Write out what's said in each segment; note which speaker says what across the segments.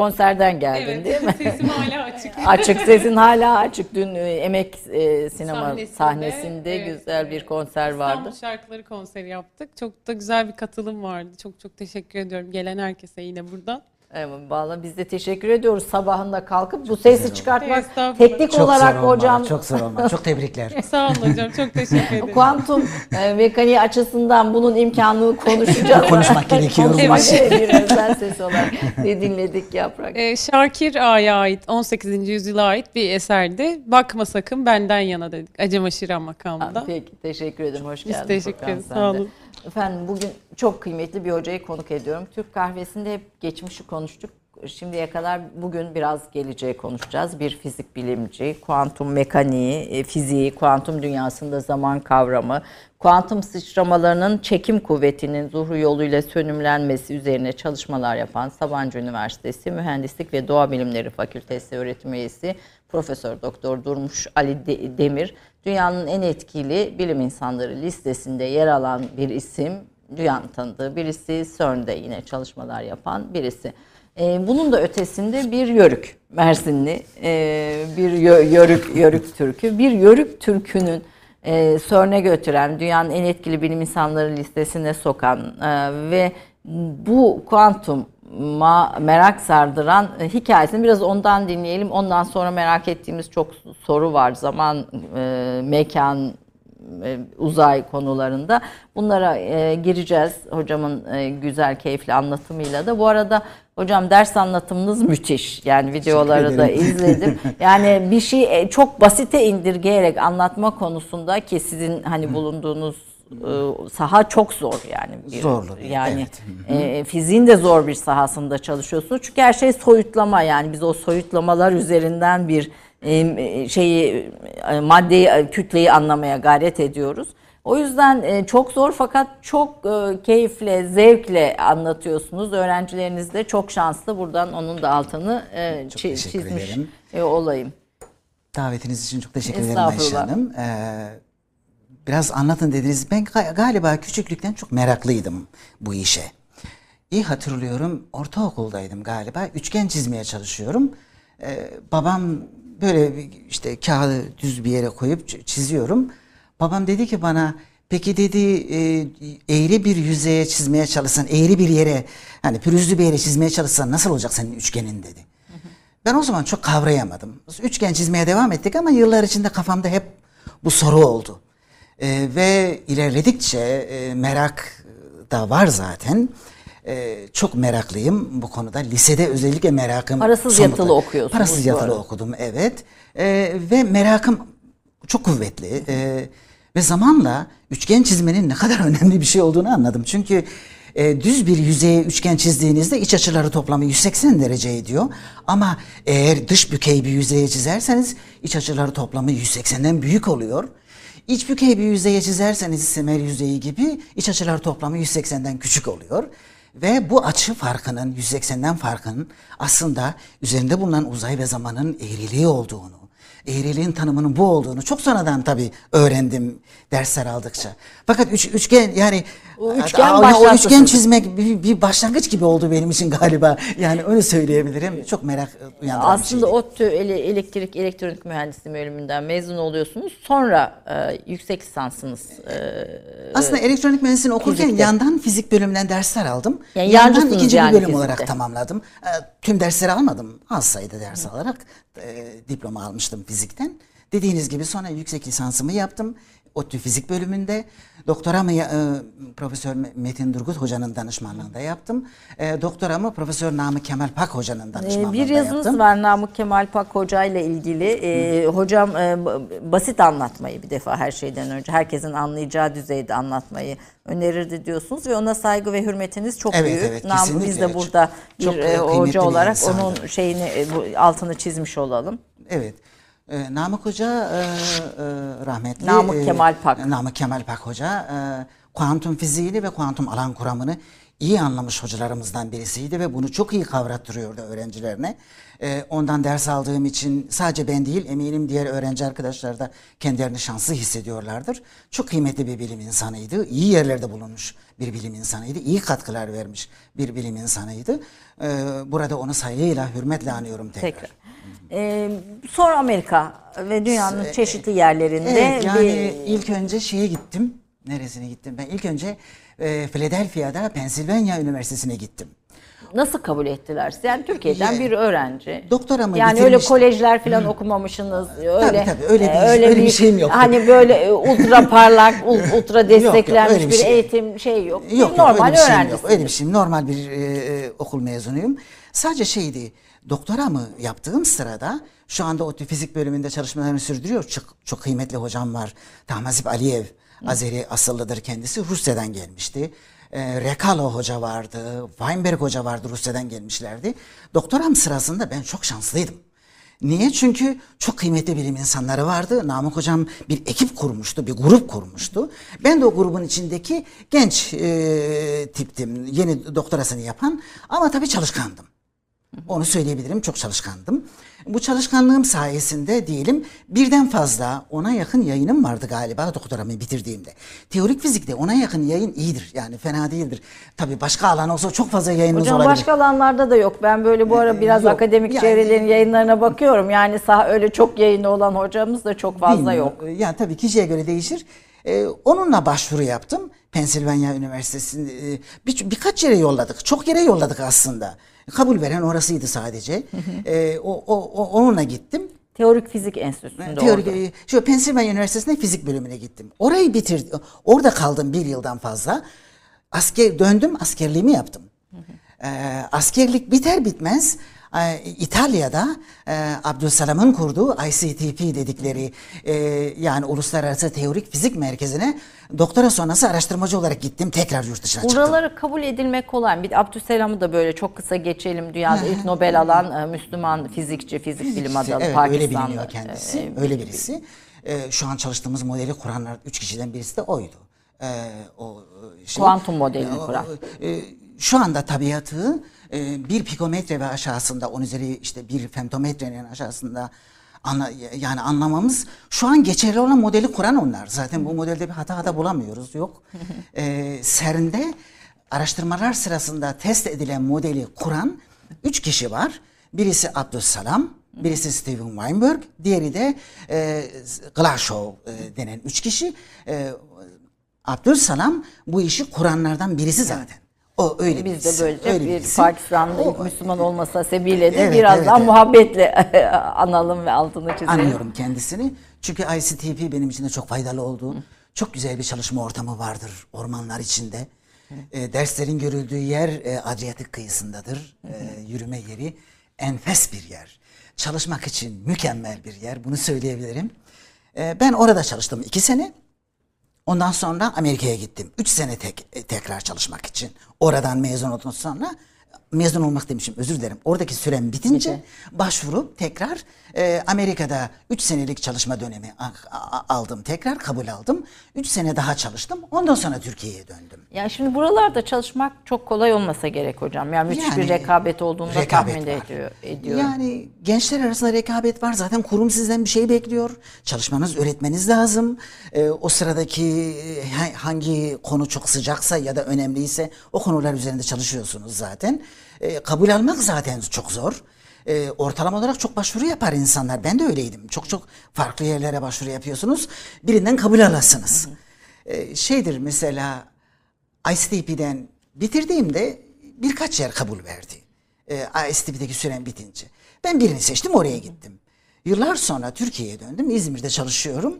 Speaker 1: konserden geldin değil mi?
Speaker 2: sesim hala açık.
Speaker 1: açık sesin hala açık. Dün e, Emek e, Sinema
Speaker 2: Sahnesinde,
Speaker 1: sahnesinde,
Speaker 2: evet,
Speaker 1: güzel bir
Speaker 2: evet.
Speaker 1: konser vardı.
Speaker 2: İstanbul şarkıları konseri yaptık. Çok da güzel bir katılım vardı. Çok çok teşekkür ediyorum gelen herkese yine buradan.
Speaker 1: Evet, vallahi biz de teşekkür ediyoruz sabahında kalkıp bu sesi çıkartmak
Speaker 2: Estağfurullah.
Speaker 1: teknik
Speaker 3: Çok
Speaker 1: olarak
Speaker 3: zor olmalı,
Speaker 1: hocam
Speaker 3: Çok zor olmalı. Çok tebrikler.
Speaker 2: Sağ olun hocam. Çok teşekkür ederim.
Speaker 1: kuantum e, mekaniği açısından bunun imkanını konuşacağız.
Speaker 3: Konuşmak gerekiyor.
Speaker 2: Evet.
Speaker 1: bir özel ses olarak ne dinledik yaprak.
Speaker 2: Ee, Şakir Ağa'ya ait 18. yüzyıla ait bir eserdi. Bakma sakın benden yana dedik. Acema Şiran makamında.
Speaker 1: Peki teşekkür ederim. Hoş
Speaker 2: Biz
Speaker 1: geldin.
Speaker 2: teşekkür
Speaker 1: Furkan,
Speaker 2: ederiz, sağ
Speaker 1: de.
Speaker 2: olun.
Speaker 1: Efendim bugün çok kıymetli bir hocayı konuk ediyorum. Türk kahvesinde hep geçmişi konuştuk. Şimdiye kadar bugün biraz geleceği konuşacağız. Bir fizik bilimci, kuantum mekaniği, e, fiziği, kuantum dünyasında zaman kavramı, kuantum sıçramalarının çekim kuvvetinin zuhru yoluyla sönümlenmesi üzerine çalışmalar yapan Sabancı Üniversitesi Mühendislik ve Doğa Bilimleri Fakültesi öğretim üyesi Profesör Doktor Durmuş Ali De- Demir dünyanın en etkili bilim insanları listesinde yer alan bir isim. Dünyanın tanıdığı birisi, CERN'de yine çalışmalar yapan birisi. Ee, bunun da ötesinde bir yörük, Mersinli e, bir yö- yörük, yörük türkü. Bir yörük türkünün e, CERN'e götüren, dünyanın en etkili bilim insanları listesine sokan e, ve bu kuantum ma merak sardıran e, hikayesini biraz ondan dinleyelim. Ondan sonra merak ettiğimiz çok soru var. Zaman, e, mekan, e, uzay konularında. Bunlara e, gireceğiz hocamın e, güzel, keyifli anlatımıyla da. Bu arada hocam ders anlatımınız müthiş. Yani videoları da izledim. Yani bir şey e, çok basite indirgeyerek anlatma konusunda ki sizin hani bulunduğunuz saha çok zor yani.
Speaker 3: Zorlu,
Speaker 1: Yani
Speaker 3: evet.
Speaker 1: e, fiziğin de zor bir sahasında çalışıyorsunuz. Çünkü her şey soyutlama yani biz o soyutlamalar üzerinden bir e, şeyi e, maddeyi e, kütleyi anlamaya gayret ediyoruz. O yüzden e, çok zor fakat çok e, keyifle, zevkle anlatıyorsunuz. Öğrencileriniz de çok şanslı. Buradan onun da altını e,
Speaker 3: Çok
Speaker 1: çizmiş e, olayım.
Speaker 3: Davetiniz için çok teşekkür ederim Ayşe. Hanım. Ee, biraz anlatın dediniz. Ben ga- galiba küçüklükten çok meraklıydım bu işe. İyi hatırlıyorum. Ortaokuldaydım galiba. Üçgen çizmeye çalışıyorum. Ee, babam böyle işte kağıdı düz bir yere koyup çiziyorum. Babam dedi ki bana peki dedi e, eğri bir yüzeye çizmeye çalışsan, eğri bir yere hani pürüzlü bir yere çizmeye çalışsan nasıl olacak senin üçgenin dedi. Ben o zaman çok kavrayamadım. Üçgen çizmeye devam ettik ama yıllar içinde kafamda hep bu soru oldu. Ee, ve ilerledikçe e, merak da var zaten. Ee, çok meraklıyım bu konuda. Lisede özellikle merakım.
Speaker 1: Parasız
Speaker 3: somutla-
Speaker 1: yatılı okuyorsunuz
Speaker 3: Parasız yatılı okudum evet. Ee, ve merakım çok kuvvetli. Ee, ve zamanla üçgen çizmenin ne kadar önemli bir şey olduğunu anladım. Çünkü e, düz bir yüzeye üçgen çizdiğinizde iç açıları toplamı 180 derece ediyor. Ama eğer dış bükey bir yüzeye çizerseniz iç açıları toplamı 180'den büyük oluyor. İç bükey bir yüzeye çizerseniz semer yüzeyi gibi iç açılar toplamı 180'den küçük oluyor. Ve bu açı farkının 180'den farkının aslında üzerinde bulunan uzay ve zamanın eğriliği olduğunu, eğriliğin tanımının bu olduğunu çok sonradan tabii öğrendim dersler aldıkça. Fakat üç, üçgen yani
Speaker 1: O üçgen
Speaker 3: Aa, o
Speaker 1: başlattı
Speaker 3: üçgen çizmek bir, bir başlangıç gibi oldu benim için galiba. Yani öyle söyleyebilirim. Çok merak uyandıran bir
Speaker 1: Aslında
Speaker 3: şeydi.
Speaker 1: ODTÜ ele- elektrik elektronik mühendisliği bölümünden mezun oluyorsunuz. Sonra e, yüksek lisansınız. e,
Speaker 3: Aslında elektronik mühendisliğini okurken
Speaker 1: fizikte.
Speaker 3: yandan fizik bölümünden dersler aldım.
Speaker 1: Yani
Speaker 3: yandan ikinci
Speaker 1: yani
Speaker 3: bir bölüm
Speaker 1: fizikte.
Speaker 3: olarak tamamladım. Ee, tüm dersleri almadım. Az sayıda ders alarak e, diploma almıştım fizikten. Dediğiniz gibi sonra yüksek lisansımı yaptım. ODTÜ fizik bölümünde. Doktoramı e, Profesör Metin Durgut hocanın danışmanlığında yaptım. E, doktoramı Profesör Namık Kemal Pak hocanın
Speaker 1: Ee,
Speaker 3: danışmanlığında
Speaker 1: Bir yazınız
Speaker 3: yaptım.
Speaker 1: var Namık Kemal Pak Hoca ile ilgili. Ee, hocam e, basit anlatmayı bir defa her şeyden önce herkesin anlayacağı düzeyde anlatmayı önerirdi diyorsunuz ve ona saygı ve hürmetiniz çok
Speaker 3: Evet,
Speaker 1: büyük.
Speaker 3: evet,
Speaker 1: Namık biz de burada bir
Speaker 3: Çok,
Speaker 1: e,
Speaker 3: e, kıymetli
Speaker 1: hoca
Speaker 3: bir
Speaker 1: olarak
Speaker 3: insandı.
Speaker 1: onun şeyini e, altını çizmiş olalım.
Speaker 3: Evet. Ee, Namık Hoca e, e, rahmetli.
Speaker 1: Namık
Speaker 3: e,
Speaker 1: Kemal Pak.
Speaker 3: Namık Kemal Pak Hoca e, kuantum fiziğini ve kuantum alan kuramını iyi anlamış hocalarımızdan birisiydi ve bunu çok iyi kavrattırıyordu öğrencilerine. Ee, ondan ders aldığım için sadece ben değil eminim diğer öğrenci arkadaşlar da kendilerini şanslı hissediyorlardır. Çok kıymetli bir bilim insanıydı. İyi yerlerde bulunmuş bir bilim insanıydı. İyi katkılar vermiş bir bilim insanıydı. Ee, burada onu saygıyla, hürmetle anıyorum tekrar.
Speaker 1: Tekrar. Ee, sonra Amerika ve dünyanın çeşitli yerlerinde
Speaker 3: Evet yani
Speaker 1: bir
Speaker 3: ilk önce şeye gittim. Neresine gittim? Ben ilk önce e, Philadelphia'da Pennsylvania Üniversitesi'ne gittim.
Speaker 1: nasıl kabul ettiler? sizi? Yani Türkiye'den bir öğrenci.
Speaker 3: doktoramı
Speaker 1: Yani öyle kolejler falan okumamışsınız. Öyle
Speaker 3: tabii, öyle bir-
Speaker 1: e,
Speaker 3: öyle bir şeyim yok.
Speaker 1: Hani böyle e, ultra parlak, ul- ultra desteklenmiş
Speaker 3: öyle bir
Speaker 1: bir,
Speaker 3: şey-
Speaker 1: eğitim şey yok.
Speaker 3: Yok
Speaker 1: Bir
Speaker 3: yok
Speaker 1: normal
Speaker 3: öyle bir şeyim yok. Öyle bir şeyim. Normal bir e, e, okul mezunuyum. Sadece şeydi. Doktoramı yaptığım sırada şu anda ODTÜ fizik bölümünde çalışmalarını sürdürüyor. Çok, çok kıymetli hocam var. Tahmasip Aliyev. Azeri asıllıdır kendisi. Rusya'dan gelmişti. E, Rekalo hoca vardı. Weinberg hoca vardı. Rusya'dan gelmişlerdi. Doktoram sırasında ben çok şanslıydım. Niye? Çünkü çok kıymetli bilim insanları vardı. Namık Hocam bir ekip kurmuştu, bir grup kurmuştu. Ben de o grubun içindeki genç e, tiptim, yeni doktorasını yapan ama tabii çalışkandım. Onu söyleyebilirim, çok çalışkandım. Bu çalışkanlığım sayesinde diyelim birden fazla ona yakın yayınım vardı galiba doktoramı bitirdiğimde. Teorik fizikte ona yakın yayın iyidir yani fena değildir. Tabii başka alan olsa çok fazla yayınınız
Speaker 1: Hocam
Speaker 3: olabilir.
Speaker 1: başka alanlarda da yok. Ben böyle bu ara biraz
Speaker 3: yok.
Speaker 1: akademik
Speaker 3: Yani-
Speaker 1: çevrelerin yayınlarına bakıyorum. Yani sah öyle çok yayını olan hocamız da çok fazla yok.
Speaker 3: Bilmiyorum. Yani tabii kişiye göre değişir. Ee, onunla başvuru yaptım. Pensilvanya Üniversitesi'nde e, bir, birkaç yere yolladık. Çok yere yolladık aslında. Kabul veren orasıydı sadece. Ee, o, o, o- onunla gittim.
Speaker 1: Teorik Fizik Enstitüsü'nde
Speaker 3: Teorik,
Speaker 1: orada.
Speaker 3: e, şu Pensilvanya Üniversitesi'nde fizik bölümüne gittim. Orayı bitirdim. Orada kaldım bir yıldan fazla. Asker döndüm, askerliğimi yaptım. Ee, askerlik biter bitmez e, İtalya'da e, Abdülselam'ın kurduğu ICTP dedikleri e, yani Uluslararası Teorik Fizik Merkezi'ne doktora sonrası araştırmacı olarak gittim. Tekrar yurt dışına çıktım.
Speaker 1: Buraları kabul edilmek kolay. Bir de Abdüsselam'ı da böyle çok kısa geçelim. Dünyada ilk Nobel alan e, Müslüman fizikçi, fizik bilim adamı
Speaker 3: Evet,
Speaker 1: Pakistanlı.
Speaker 3: öyle biliniyor kendisi.
Speaker 1: e,
Speaker 3: öyle birisi. Ee, şu an çalıştığımız modeli kuranlar üç kişiden birisi de oydu. Ee, o e, şey,
Speaker 1: Kuantum modelini kuran.
Speaker 3: e, şu anda tabiatı e, bir pikometre ve aşağısında, on üzeri işte bir femtometrenin aşağısında anla, yani anlamamız şu an geçerli olan modeli kuran onlar. Zaten bu modelde bir hata da bulamıyoruz. Yok. Ee, CERN'de araştırmalar sırasında test edilen modeli kuran üç kişi var. Birisi Abdüsselam, birisi Steven Weinberg, diğeri de e, Glashow e, denen üç kişi. E, Abdülselam bu işi kuranlardan birisi zaten. O öyle
Speaker 1: Biz
Speaker 3: birisi.
Speaker 1: de böylece
Speaker 3: öyle
Speaker 1: bir
Speaker 3: birisi.
Speaker 1: Pakistanlı
Speaker 3: O-
Speaker 1: Müslüman olmasa sebebiyle de
Speaker 3: Evet,
Speaker 1: biraz
Speaker 3: evet,
Speaker 1: daha
Speaker 3: evet.
Speaker 1: muhabbetle analım ve altını çizelim.
Speaker 3: Anlıyorum kendisini. Çünkü ICTP benim için de çok faydalı oldu. Çok güzel bir çalışma ortamı vardır ormanlar içinde. E, derslerin görüldüğü yer e, Adriyatik kıyısındadır. E, yürüme yeri enfes bir yer. Çalışmak için mükemmel bir yer. Bunu söyleyebilirim. E, ben orada çalıştım iki sene. Ondan sonra Amerika'ya gittim. Üç sene tek, tekrar çalışmak için. Oradan mezun olduktan sonra mezun olmak demişim özür dilerim. Oradaki sürem bitince başvurup tekrar e, Amerika'da üç senelik çalışma dönemi aldım. Tekrar kabul aldım. Üç sene daha çalıştım. Ondan sonra Türkiye'ye döndüm.
Speaker 1: Yani şimdi buralarda çalışmak çok kolay olmasa gerek hocam. Yani müthiş bir
Speaker 3: Yani
Speaker 1: rekabet olduğunu da tahmin ediyor, ediyor.
Speaker 3: Yani gençler arasında rekabet var. Zaten kurum sizden bir şey bekliyor. Çalışmanız, üretmeniz lazım. Ee, o sıradaki e, ha- hangi konu çok sıcaksa ya da önemliyse o konular üzerinde çalışıyorsunuz zaten. Ee, kabul almak zaten çok zor. Ee, ortalama olarak çok başvuru yapar insanlar. Ben de öyleydim. Çok çok farklı yerlere başvuru yapıyorsunuz. Birinden kabul alasınız. Ee, şeydir mesela ICTP'den bitirdiğimde birkaç yer kabul verdi. E, ICTP'deki sürem bitince. Ben birini seçtim oraya gittim. Yıllar sonra Türkiye'ye döndüm. İzmir'de çalışıyorum.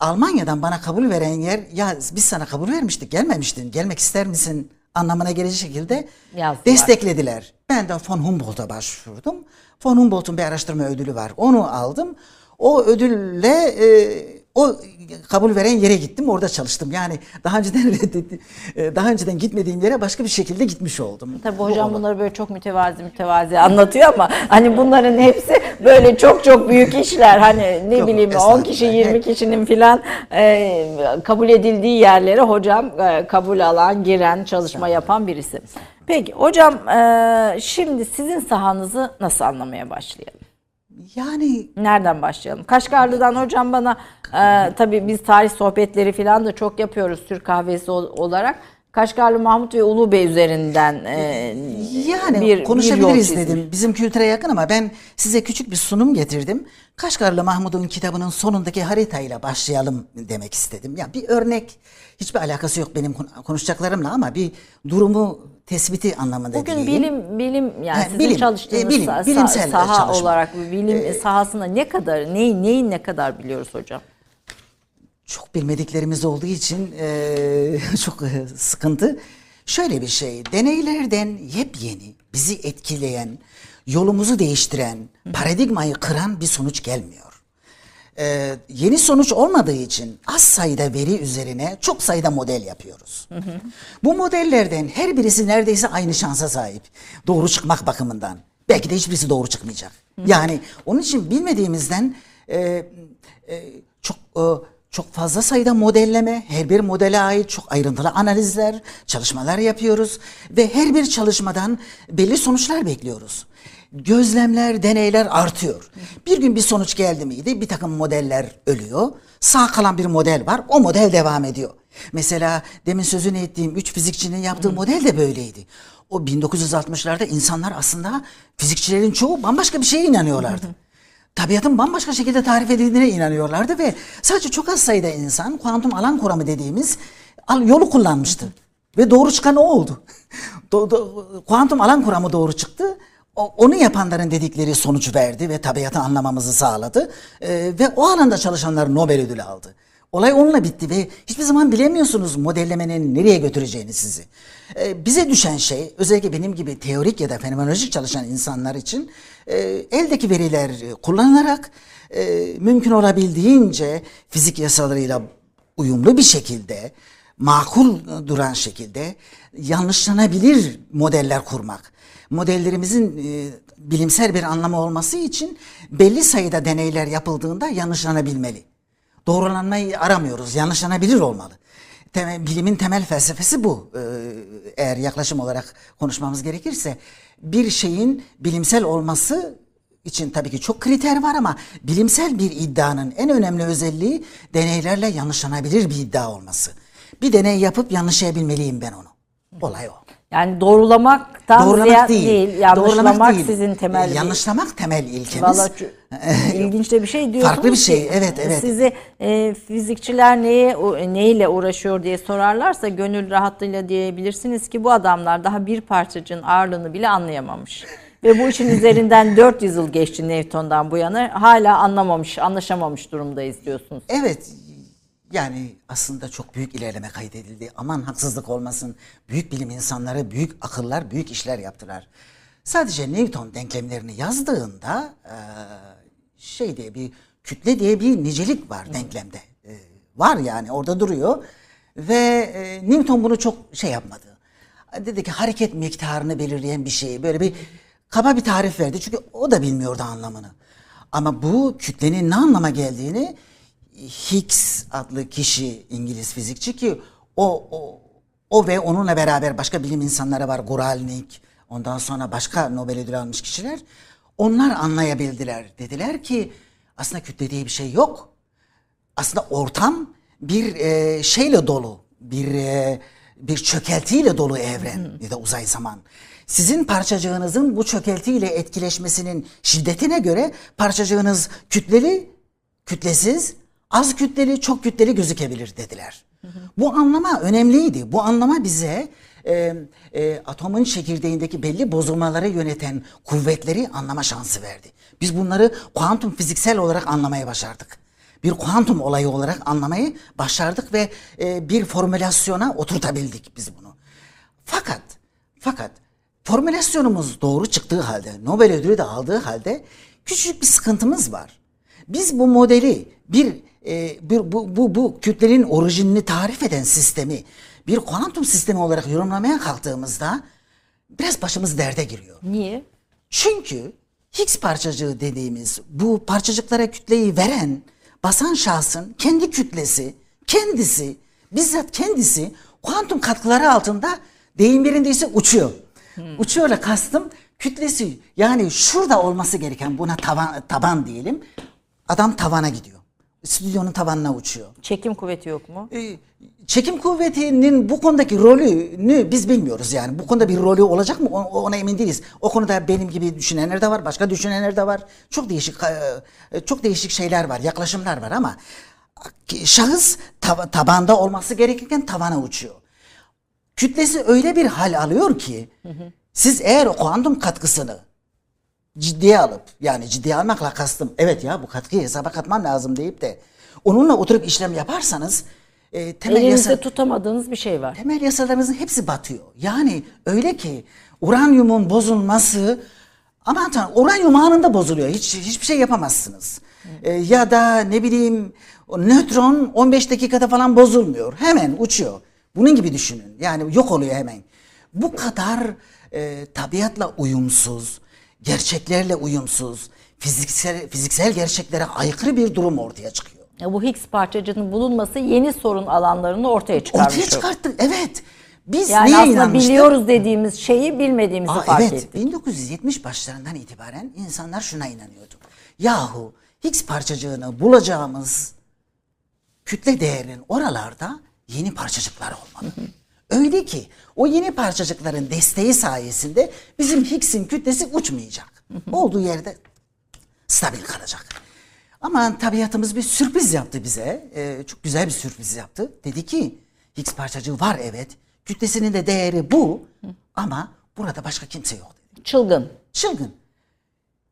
Speaker 3: Almanya'dan bana kabul veren yer ya biz sana kabul vermiştik gelmemiştin. Gelmek ister misin anlamına gelecek şekilde
Speaker 1: Yazdılar.
Speaker 3: desteklediler. Ben de von Humboldt'a başvurdum. Von Humboldt'un bir araştırma ödülü var. Onu aldım. O ödülle e, o kabul veren yere gittim. Orada çalıştım. Yani daha önceden reddetti, e, daha önceden gitmediğim yere başka bir şekilde gitmiş oldum.
Speaker 1: Tabii
Speaker 3: Bu
Speaker 1: hocam bunları böyle çok mütevazi mütevazi anlatıyor ama hani bunların hepsi böyle çok çok büyük işler hani ne
Speaker 3: Yok,
Speaker 1: bileyim 10
Speaker 3: estağfurullah.
Speaker 1: kişi 20 kişinin filan e, kabul edildiği yerlere hocam e, kabul alan, giren, çalışma yapan birisi. Peki hocam e, şimdi sizin sahanızı nasıl anlamaya başlayalım?
Speaker 3: Yani
Speaker 1: Nereden başlayalım? Kaşgarlı'dan hocam bana e, tabii biz tarih sohbetleri falan da çok yapıyoruz Türk kahvesi ol- olarak. Kaşgarlı Mahmut ve Ulu Bey üzerinden e,
Speaker 3: Yani
Speaker 1: bir- bir
Speaker 3: konuşabiliriz
Speaker 1: yol çizmiş.
Speaker 3: dedim. Bizim kültüre yakın ama ben size küçük bir sunum getirdim. Kaşgarlı Mahmud'un kitabının sonundaki haritayla başlayalım demek istedim. Ya bir örnek hiçbir alakası yok benim kon- konuşacaklarımla ama bir durumu tespiti anlamında
Speaker 1: Bugün
Speaker 3: diyeyim.
Speaker 1: bilim bilim yani
Speaker 3: Ha,
Speaker 1: sizin
Speaker 3: bilim,
Speaker 1: çalıştığınız
Speaker 3: e, bilim,
Speaker 1: sa-
Speaker 3: bilimsel
Speaker 1: saha
Speaker 3: çalışma.
Speaker 1: olarak bilim sahasında ne kadar neyi neyin ne kadar biliyoruz hocam?
Speaker 3: Çok bilmediklerimiz olduğu için eee, çok e, sıkıntı. Şöyle bir şey, deneylerden yepyeni, bizi etkileyen, yolumuzu değiştiren, paradigmayı kıran bir sonuç gelmiyor. Eee, yeni sonuç olmadığı için az sayıda veri üzerine çok sayıda model yapıyoruz. Bu modellerden her birisi neredeyse aynı şansa sahip. Doğru çıkmak bakımından. Belki de hiçbirisi doğru çıkmayacak. Yani onun için bilmediğimizden e, e, çok e, çok fazla sayıda modelleme, her bir modele ait çok ayrıntılı analizler, çalışmalar yapıyoruz ve her bir çalışmadan belli sonuçlar bekliyoruz. Gözlemler, deneyler artıyor. Bir gün bir sonuç geldi miydi? Bir takım modeller ölüyor. Sağ kalan bir model var. O model devam ediyor. Mesela demin sözünü ettiğim üç fizikçinin yaptığı model de böyleydi. O 1960'larda insanlar aslında fizikçilerin çoğu bambaşka bir şeye inanıyorlardı. Tabiatın bambaşka şekilde tarif edildiğine inanıyorlardı ve sadece çok az sayıda insan kuantum alan kuramı dediğimiz yolu kullanmıştı. Ve doğru çıkan o oldu. Kuantum alan kuramı doğru çıktı. Onu yapanların dedikleri sonuç verdi ve tabiatı anlamamızı sağladı. Ee, ve o alanda çalışanlar Nobel ödülü aldı. Olay onunla bitti ve hiçbir zaman bilemiyorsunuz modellemenin nereye götüreceğini sizi. Ee, bize düşen şey özellikle benim gibi teorik ya da fenomenolojik çalışan insanlar için e, eldeki veriler kullanılarak e, mümkün olabildiğince fizik yasalarıyla uyumlu bir şekilde makul duran şekilde yanlışlanabilir modeller kurmak. Modellerimizin e, bilimsel bir anlamı olması için belli sayıda deneyler yapıldığında yanlışlanabilmeli. Doğrulanmayı aramıyoruz, yanlışlanabilir olmalı. Temel, bilimin temel felsefesi bu. Ee, eğer yaklaşım olarak konuşmamız gerekirse bir şeyin bilimsel olması için tabii ki çok kriter var ama bilimsel bir iddianın en önemli özelliği deneylerle yanlışlanabilir bir iddia olması. Bir deney yapıp yanlışlayabilmeliyim ben onu. Olay o.
Speaker 1: Yani doğrulamaktan
Speaker 3: Doğrulamak
Speaker 1: ziyade
Speaker 3: değil.
Speaker 1: değil, yanlışlamak
Speaker 3: Doğrulamak değil.
Speaker 1: sizin temel
Speaker 3: E,
Speaker 1: bir-
Speaker 3: Yanlışlamak temel ilkemiz.
Speaker 1: Vallahi ilginç de bir şey diyorsunuz
Speaker 3: Farklı bir şey,
Speaker 1: ki,
Speaker 3: evet, evet.
Speaker 1: Sizi e, fizikçiler neye neyle uğraşıyor diye sorarlarsa gönül rahatlığıyla diyebilirsiniz ki bu adamlar daha bir parçacığın ağırlığını bile anlayamamış. Ve bu işin üzerinden 400 yıl geçti Newton'dan bu yana hala anlamamış, anlaşamamış durumdayız diyorsunuz.
Speaker 3: Evet yani aslında çok büyük ilerleme kaydedildi. Aman haksızlık olmasın. Büyük bilim insanları, büyük akıllar, büyük işler yaptılar. Sadece Newton denklemlerini yazdığında eee, şey diye bir kütle diye bir nicelik var denklemde. Eee, var yani orada duruyor. Ve eee, Newton bunu çok şey yapmadı. Dedi ki hareket miktarını belirleyen bir şey. Böyle bir kaba bir tarif verdi. Çünkü o da bilmiyordu anlamını. Ama bu kütlenin ne anlama geldiğini Higgs adlı kişi İngiliz fizikçi ki o, o, o ve onunla beraber başka bilim insanları var. Guralnik, ondan sonra başka Nobel ödülü almış kişiler. Onlar anlayabildiler. Dediler ki aslında kütle diye bir şey yok. Aslında ortam bir e, şeyle dolu, bir e, bir çökeltiyle dolu evren ya da uzay zaman. Sizin parçacığınızın bu çökeltiyle etkileşmesinin şiddetine göre parçacığınız kütleli, kütlesiz, az kütleli, çok kütleli gözükebilir dediler. Bu anlama önemliydi. Bu anlama bize e, e, atomun çekirdeğindeki belli bozulmaları yöneten kuvvetleri anlama şansı verdi. Biz bunları kuantum fiziksel olarak anlamaya başardık. Bir kuantum olayı olarak anlamayı başardık ve e, bir formülasyona oturtabildik biz bunu. Fakat fakat formülasyonumuz doğru çıktığı halde, Nobel ödülü de aldığı halde küçük bir sıkıntımız var. Biz bu modeli bir, e, bir bu, bu, bu kütlenin orijinini tarif eden sistemi bir kuantum sistemi olarak yorumlamaya kalktığımızda biraz başımız derde giriyor.
Speaker 1: Niye?
Speaker 3: Çünkü Higgs parçacığı dediğimiz bu parçacıklara kütleyi veren basan şahsın kendi kütlesi, kendisi, bizzat kendisi kuantum katkıları altında deyim yerindeyse uçuyor. Uçuyorla kastım kütlesi yani şurada olması gereken buna tavan, taban diyelim. Adam tavana gidiyor. Stüdyonun tavanına uçuyor.
Speaker 1: Çekim kuvveti yok mu?
Speaker 3: Ee, çekim kuvvetinin bu konudaki rolünü biz bilmiyoruz yani. Bu konuda bir rolü olacak mı ona emin değiliz. O konuda benim gibi düşünenler de var, başka düşünenler de var. Çok değişik e, çok değişik şeyler var, yaklaşımlar var ama şahıs tab- tabanda olması gerekirken tavana uçuyor. Kütlesi öyle bir hal alıyor ki siz eğer o kuantum katkısını ciddiye alıp yani ciddiye almakla kastım evet ya bu katkıyı hesaba katmam lazım deyip de onunla oturup işlem yaparsanız e, temel
Speaker 1: Elinizde
Speaker 3: yasa,
Speaker 1: tutamadığınız bir şey var.
Speaker 3: temel yasalarınızın hepsi batıyor. Yani öyle ki uranyumun bozulması aman tanrım uranyum anında bozuluyor. Hiç hiçbir şey yapamazsınız. E, ya da ne bileyim nötron 15 dakikada falan bozulmuyor. Hemen uçuyor. Bunun gibi düşünün. Yani yok oluyor hemen. Bu kadar e, tabiatla uyumsuz, gerçeklerle uyumsuz, fiziksel fiziksel gerçeklere aykırı bir durum ortaya çıkıyor.
Speaker 1: Ya bu Higgs parçacığının bulunması yeni sorun alanlarını ortaya çıkarmış.
Speaker 3: Ortaya çıkarttık. Evet. Biz
Speaker 1: Yani
Speaker 3: neye
Speaker 1: aslında
Speaker 3: inanmıştık?
Speaker 1: biliyoruz dediğimiz şeyi bilmediğimizi
Speaker 3: Aa,
Speaker 1: fark
Speaker 3: evet.
Speaker 1: ettik.
Speaker 3: 1970 başlarından itibaren insanlar şuna inanıyordu. Yahu Higgs parçacığını bulacağımız kütle değerinin oralarda yeni parçacıklar olmalı. Öyle ki o yeni parçacıkların desteği sayesinde bizim Higgs'in kütlesi uçmayacak. Olduğu yerde stabil kalacak. Ama tabiatımız bir sürpriz yaptı bize. Ee, çok güzel bir sürpriz yaptı. Dedi ki Higgs parçacığı var evet. Kütlesinin de değeri bu. Ama burada başka kimse yok dedi.
Speaker 1: Çılgın.
Speaker 3: Çılgın.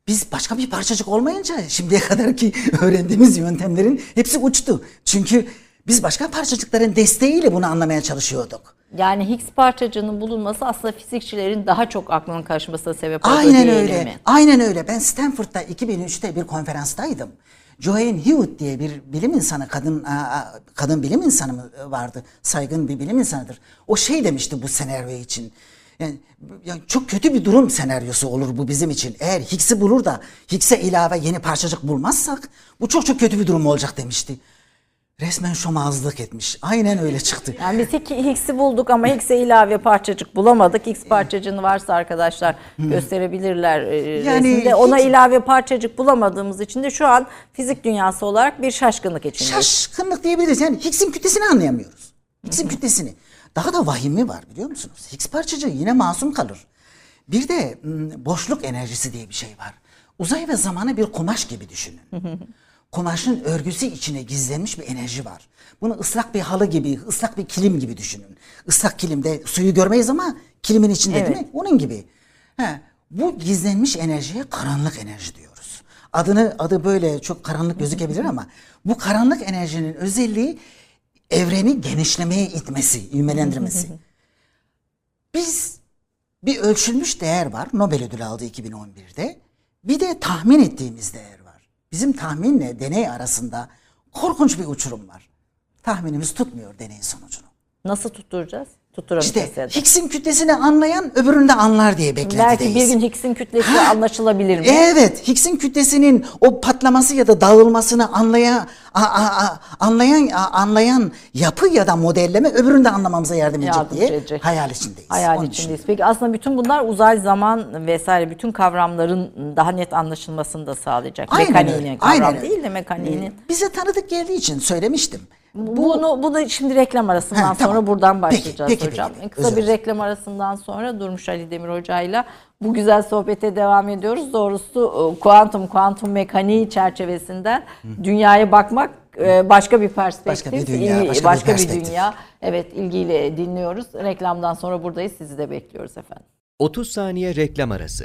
Speaker 3: Biz başka bir parçacık olmayınca şimdiye kadar ki öğrendiğimiz yöntemlerin hepsi uçtu. Çünkü biz başka parçacıkların desteğiyle bunu anlamaya çalışıyorduk.
Speaker 1: Yani Higgs parçacığının bulunması aslında fizikçilerin daha çok aklının karışmasına sebep oldu
Speaker 3: Aynen öyle.
Speaker 1: mi?
Speaker 3: Aynen öyle. Ben Stanford'da 2003'te bir konferanstaydım. Joanne Hewitt diye bir bilim insanı, kadın kadın bilim insanı vardı. Saygın bir bilim insanıdır. O şey demişti bu senaryo için. Yani, yani çok kötü bir durum senaryosu olur bu bizim için. Eğer Higgs'i bulur da Higgs'e ilave yeni parçacık bulmazsak bu çok çok kötü bir durum olacak demişti. Resmen şomazlık etmiş. Aynen öyle çıktı.
Speaker 1: Yani biz Higg- Higgs'i bulduk ama Higgs'e ilave parçacık bulamadık. Higgs parçacığını varsa arkadaşlar gösterebilirler e,
Speaker 3: Yani
Speaker 1: resimde. Ona
Speaker 3: Higgs-
Speaker 1: ilave parçacık bulamadığımız için de şu an fizik dünyası olarak bir şaşkınlık içindeyiz.
Speaker 3: Şaşkınlık diyebiliriz. Yani Higgs'in kütlesini anlayamıyoruz. Higgs'in kütlesini. Daha da vahimi var biliyor musunuz? Higgs parçacığı yine masum kalır. Bir de boşluk enerjisi diye bir şey var. Uzay ve zamanı bir kumaş gibi düşünün. Kumaşın örgüsü içine gizlenmiş bir enerji var. Bunu ıslak bir halı gibi, ıslak bir kilim gibi düşünün. Islak kilimde suyu görmeyiz ama kilimin içinde değil
Speaker 1: Evet.
Speaker 3: mi? Onun gibi. He, bu gizlenmiş enerjiye karanlık enerji diyoruz. Adını adı böyle çok karanlık gözükebilir ama bu karanlık enerjinin özelliği evreni genişlemeye itmesi, ivmelendirmesi. Biz bir ölçülmüş değer var. Nobel ödülü aldı 2011'de. Bir de tahmin ettiğimiz değer. Bizim tahminle deney arasında korkunç bir uçurum var. Tahminimiz tutmuyor deneyin sonucunu.
Speaker 1: Nasıl tutturacağız? Tutturamayacağız.
Speaker 3: İşte. Higgs'in kütlesini anlayan öbürünü de anlar diye beklentideyiz.
Speaker 1: Belki bir gün Higgs'in kütlesi
Speaker 3: Ha.
Speaker 1: anlaşılabilir mi?
Speaker 3: Evet, Higgs'in kütlesinin o patlaması ya da dağılmasını anlayan a- a- a- anlayan a- anlayan yapı ya da modelleme öbürünü de anlamamıza yardım edecek
Speaker 1: Yardımcı
Speaker 3: diye
Speaker 1: edecek.
Speaker 3: hayal içindeyiz.
Speaker 1: Hayal
Speaker 3: Onun
Speaker 1: içindeyiz.
Speaker 3: için.
Speaker 1: Peki aslında bütün bunlar uzay zaman vesaire bütün kavramların daha net anlaşılmasını da sağlayacak.
Speaker 3: Aynen
Speaker 1: Mekaniğini
Speaker 3: öyle,
Speaker 1: kavram
Speaker 3: aynen
Speaker 1: değil de mekaniğinin.
Speaker 3: Bize tanıdık geldiği için söylemiştim.
Speaker 1: Bunu bunu şimdi reklam arasından
Speaker 3: Ha,
Speaker 1: sonra
Speaker 3: tamam.
Speaker 1: buradan
Speaker 3: Peki,
Speaker 1: başlayacağız
Speaker 3: peki,
Speaker 1: hocam.
Speaker 3: peki.
Speaker 1: Kısa
Speaker 3: Özür
Speaker 1: bir reklam arasından sonra Durmuş Ali Demir hocayla bu güzel sohbete devam ediyoruz. Doğrusu e, kuantum kuantum mekaniği çerçevesinden dünyaya bakmak e, başka bir perspektif,
Speaker 3: Başka bir dünya, başka bir
Speaker 1: başka bir
Speaker 3: perspektif.
Speaker 1: dünya. Evet, ilgiyle dinliyoruz. Reklamdan sonra buradayız. Sizi de bekliyoruz efendim.
Speaker 4: 30 saniye reklam arası.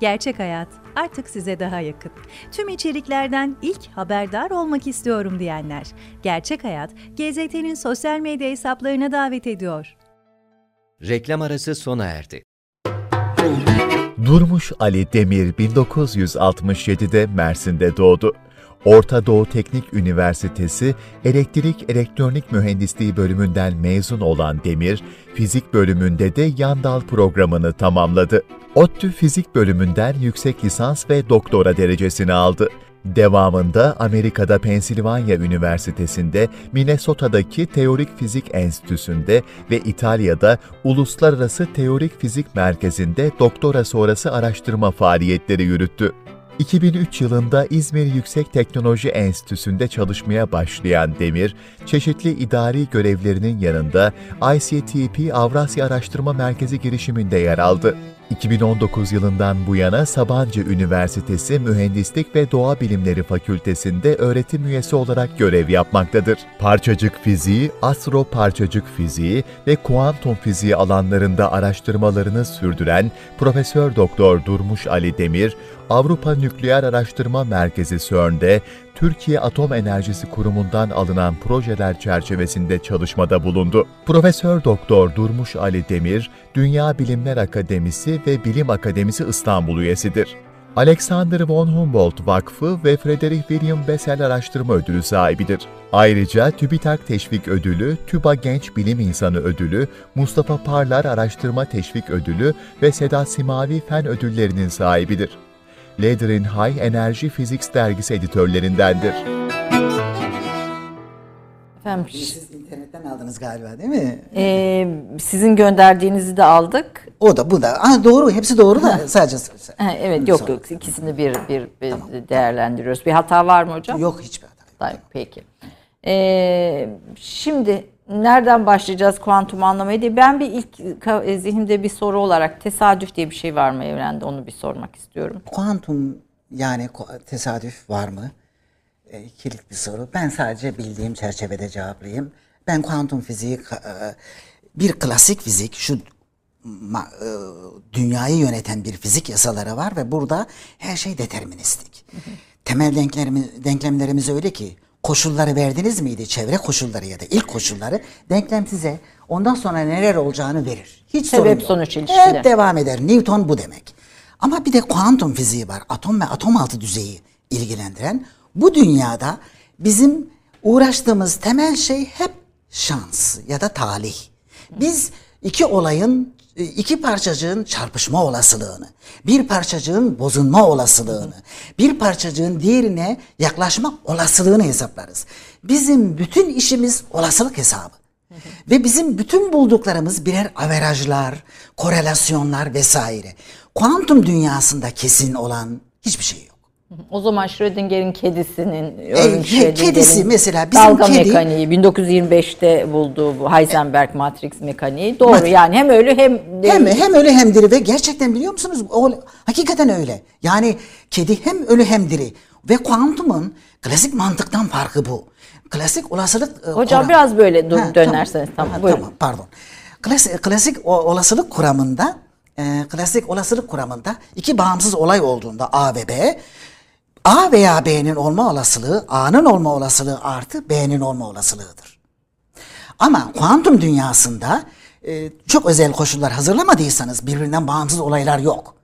Speaker 5: Gerçek hayat artık size daha yakın. Tüm içeriklerden ilk haberdar olmak istiyorum diyenler. Gerçek hayat GZT'nin sosyal medya hesaplarına davet ediyor.
Speaker 4: Reklam arası sona erdi.
Speaker 6: Durmuş Ali Demir 1967'de Mersin'de doğdu. Orta Doğu Teknik Üniversitesi Elektrik Elektronik Mühendisliği bölümünden mezun olan Demir, fizik bölümünde de yan dal programını tamamladı. ODTÜ Fizik bölümünden yüksek lisans ve doktora derecesini aldı. Devamında Amerika'da Pensilvanya Üniversitesi'nde, Minnesota'daki Teorik Fizik Enstitüsü'nde ve İtalya'da Uluslararası Teorik Fizik Merkezi'nde doktora sonrası araştırma faaliyetleri yürüttü. 2003 yılında İzmir Yüksek Teknoloji Enstitüsü'nde çalışmaya başlayan Demir, çeşitli idari görevlerinin yanında ICTP Avrasya Araştırma Merkezi girişiminde yer aldı. 2019 yılından bu yana Sabancı Üniversitesi Mühendislik ve Doğa Bilimleri Fakültesi'nde öğretim üyesi olarak görev yapmaktadır. Parçacık fiziği, astro parçacık fiziği ve kuantum fiziği alanlarında araştırmalarını sürdüren Profesör Doktor Durmuş Ali Demir, Avrupa Nükleer Araştırma Merkezi CERN'de Türkiye Atom Enerjisi Kurumu'ndan alınan projeler çerçevesinde çalışmada bulundu. Profesör Doktor Durmuş Ali Demir, Dünya Bilimler Akademisi ve Bilim Akademisi İstanbul üyesidir. Alexander von Humboldt Vakfı ve Frederick William Bessel Araştırma Ödülü sahibidir. Ayrıca TÜBİTAK Teşvik Ödülü, TÜBA Genç Bilim İnsanı Ödülü, Mustafa Parlar Araştırma Teşvik Ödülü ve Sedat Simavi Fen Ödülleri'nin sahibidir. Leader in High Energy Physics dergisi editörlerindendir.
Speaker 1: Efendim
Speaker 3: Siz internetten aldınız galiba değil mi?
Speaker 1: e, sizin gönderdiğinizi de aldık.
Speaker 3: O da bu da. Aa, doğru hepsi doğru da sadece.
Speaker 1: Ha, evet yok yok ikisini bir bir, bir değerlendiriyoruz. Bir hata var mı hocam?
Speaker 3: Yok hiçbir hata. yok.
Speaker 1: Peki. Ee, şimdi nereden başlayacağız kuantum anlamayı diye. Ben bir ilk e, zihnimde bir soru olarak tesadüf diye bir şey var mı evrende onu bir sormak istiyorum.
Speaker 3: Kuantum yani tesadüf var mı? E, kilit bir soru. Ben sadece bildiğim çerçevede cevaplayayım. Ben kuantum fiziği e, bir klasik fizik şu e, dünyayı yöneten bir fizik yasaları var ve burada her şey deterministik. Temel denklemlerimiz, denklemlerimiz öyle ki koşulları verdiniz miydi? Çevre koşulları ya da ilk koşulları denklem size ondan sonra neler olacağını verir. Hiç sorun
Speaker 1: Sebep
Speaker 3: yok.
Speaker 1: sonuç ilişkili.
Speaker 3: Hep devam eder. Newton bu demek. Ama bir de kuantum fiziği var. Atom ve atom altı düzeyi ilgilendiren. Bu dünyada bizim uğraştığımız temel şey hep şans ya da talih. Biz iki olayın, iki parçacığın çarpışma olasılığını, bir parçacığın bozulma olasılığını, bir parçacığın diğerine yaklaşma olasılığını hesaplarız. Bizim bütün işimiz olasılık hesabı. Ve bizim bütün bulduklarımız birer averajlar, korelasyonlar vesaire. Kuantum dünyasında kesin olan hiçbir şey yok.
Speaker 1: O zaman Schrödinger'in kedisinin,
Speaker 3: E, kedisi mesela bizim
Speaker 1: dalga
Speaker 3: kedi-
Speaker 1: mekaniği 1925'te bulduğu bu Heisenberg matrix mekaniği doğru yani hem öyle hem
Speaker 3: Hem hem ölü hem diri ve gerçekten biliyor musunuz? O hakikaten öyle. Yani kedi hem ölü hem diri ve kuantumun klasik mantıktan farkı bu. Klasik olasılık e,
Speaker 1: Hocam
Speaker 3: kuram-
Speaker 1: biraz böyle dur-
Speaker 3: Ha,
Speaker 1: dönerseniz, tamam,
Speaker 3: Ha,
Speaker 1: buyurun.
Speaker 3: tamam pardon. Klasik, klasik olasılık kuramında e, klasik olasılık kuramında iki bağımsız olay olduğunda A ve B A veya B'nin olma olasılığı A'nın olma olasılığı artı B'nin olma olasılığıdır. Ama kuantum dünyasında e, çok özel koşullar hazırlamadıysanız birbirinden bağımsız olaylar yok.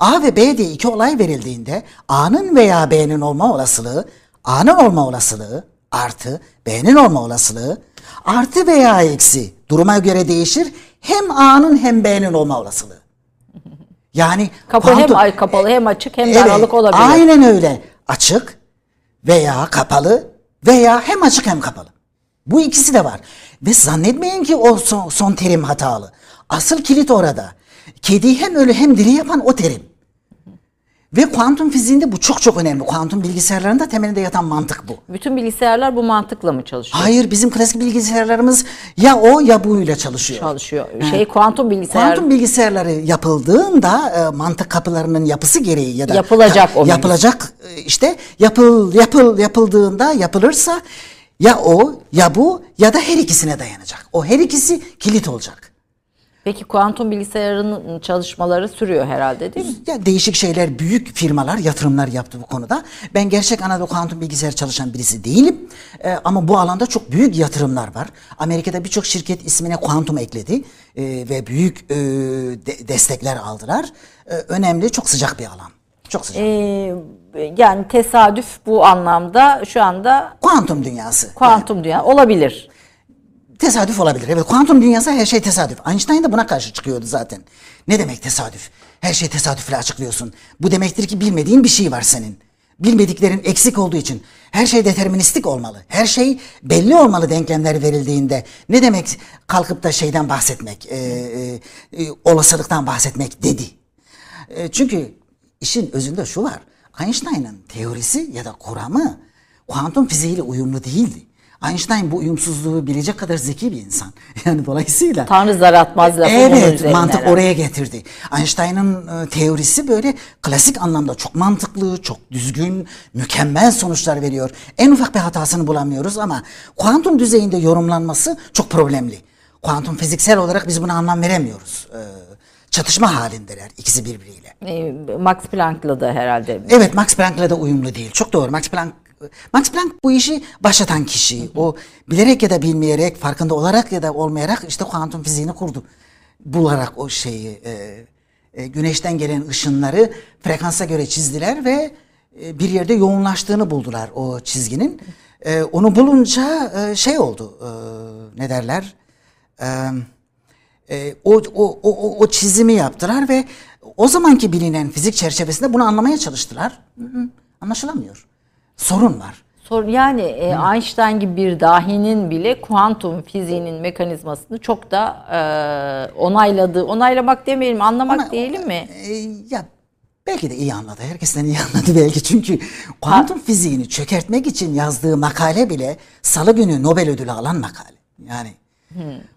Speaker 3: A ve B diye iki olay verildiğinde A'nın veya B'nin olma olasılığı, A'nın olma olasılığı artı B'nin olma olasılığı artı veya eksi duruma göre değişir. Hem A'nın hem B'nin olma olasılığı. Yani
Speaker 1: Kapı
Speaker 3: kuantum-
Speaker 1: hem kapalı hem açık hem de aralık olabilir.
Speaker 3: Aynen öyle. Açık veya kapalı veya hem açık hem kapalı. Bu ikisi de var. Ve zannetmeyin ki o son, son terim hatalı. Asıl kilit orada. Kedi hem ölü hem diri yapan o terim. Ve kuantum fiziğinde bu çok çok önemli. Kuantum bilgisayarlarında temelinde yatan mantık bu.
Speaker 1: Bütün bilgisayarlar bu mantıkla mı çalışıyor?
Speaker 3: Hayır bizim klasik bilgisayarlarımız ya o ya buyla çalışıyor.
Speaker 1: Çalışıyor. Şey kuantum bilgisayar
Speaker 3: Kuantum bilgisayarları yapıldığında e, mantık kapılarının yapısı gereği ya da
Speaker 1: Yapılacak o
Speaker 3: yapılacak e, işte yapıl yapıl yapıldığında yapılırsa ya o ya bu ya da her ikisine dayanacak. O her ikisi kilit olacak.
Speaker 1: Peki kuantum bilgisayarın çalışmaları sürüyor herhalde değil mi?
Speaker 3: Ya değişik şeyler, büyük firmalar yatırımlar yaptı bu konuda. Ben gerçek anada kuantum bilgisayar çalışan birisi değilim. Ee, ama bu alanda çok büyük yatırımlar var. Amerika'da birçok şirket ismine kuantum ekledi Ee, ve büyük e, de- destekler aldılar. Ee, önemli, çok sıcak bir alan. Çok sıcak.
Speaker 1: Ee, yani tesadüf bu anlamda şu anda
Speaker 3: kuantum dünyası.
Speaker 1: kuantum dünya olabilir.
Speaker 3: Tesadüf olabilir. Evet kuantum dünyası her şey tesadüf. Einstein de buna karşı çıkıyordu zaten. Ne demek tesadüf? Her şeyi tesadüfle açıklıyorsun. Bu demektir ki bilmediğin bir şey var senin. Bilmediklerin eksik olduğu için her şey deterministik olmalı. Her şey belli olmalı denklemler verildiğinde. Ne demek kalkıp da şeyden bahsetmek, e, e, e, olasılıktan bahsetmek dedi. E, çünkü işin özünde şu var. Einstein'ın teorisi ya da kuramı kuantum fiziğiyle uyumlu değildi. Einstein bu uyumsuzluğu bilecek kadar zeki bir insan. Yani dolayısıyla
Speaker 1: Tanrı zar atmaz lafı
Speaker 3: Evet, mantık
Speaker 1: herhalde.
Speaker 3: oraya getirdi. Einstein'ın e, teorisi böyle klasik anlamda çok mantıklı, çok düzgün, mükemmel sonuçlar veriyor. En ufak bir hatasını bulamıyoruz ama kuantum düzeyinde yorumlanması çok problemli. Kuantum fiziksel olarak biz buna anlam veremiyoruz. E, çatışma halindeler ikisi birbiriyle.
Speaker 1: Ee, Max Planck'la da herhalde.
Speaker 3: Evet Max Planck'la da uyumlu değil. Çok doğru. Max Planck Max Planck bu işi başlatan kişi. O bilerek ya da bilmeyerek, farkında olarak ya da olmayarak işte kuantum fiziğini kurdu. Bularak o şeyi e, e, güneşten gelen ışınları frekansa göre çizdiler ve e, bir yerde yoğunlaştığını buldular o çizginin. E, onu bulunca e, şey oldu. e, ne derler? E, e, o, o, o, o- çizimi yaptılar ve o zamanki bilinen fizik çerçevesinde bunu anlamaya çalıştılar. Hı hı, Anlaşılamıyor. Sorun var.
Speaker 1: Sor, yani e, Einstein gibi bir dahinin bile kuantum fiziğinin mekanizmasını çok da e, onayladı. Onaylamak demeyelim, anlamak
Speaker 3: Ama-
Speaker 1: diyelim mi?
Speaker 3: E, ya belki de iyi anladı. Herkesten iyi anladı belki. Çünkü kuantum fiziğini çökertmek için yazdığı makale bile salı günü Nobel ödülü alan makale. Yani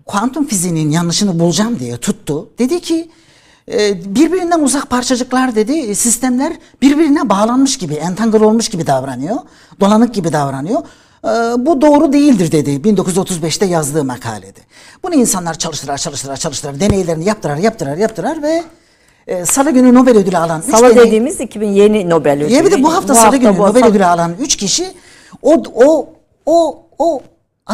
Speaker 3: kuantum fiziğinin yanlışını bulacağım diye tuttu. Dedi ki birbirinden uzak parçacıklar dedi e, sistemler birbirine bağlanmış gibi, entangle olmuş gibi davranıyor. Dolanık gibi davranıyor. E, bu doğru değildir dedi 1935'te yazdığı makalede. Bunu insanlar çalıştırar, çalıştırar, çalıştırar, deneylerini yaptırar, yaptırar, yaptırar ve e, Salı günü Nobel ödülü alan
Speaker 1: Salı
Speaker 3: deney-
Speaker 1: dediğimiz 2000 yeni Nobel ödülü.
Speaker 3: ya bir de bu hafta Salı günü
Speaker 1: bu
Speaker 3: Nobel
Speaker 1: hafta-
Speaker 3: ödülü alan üç kişi o o o o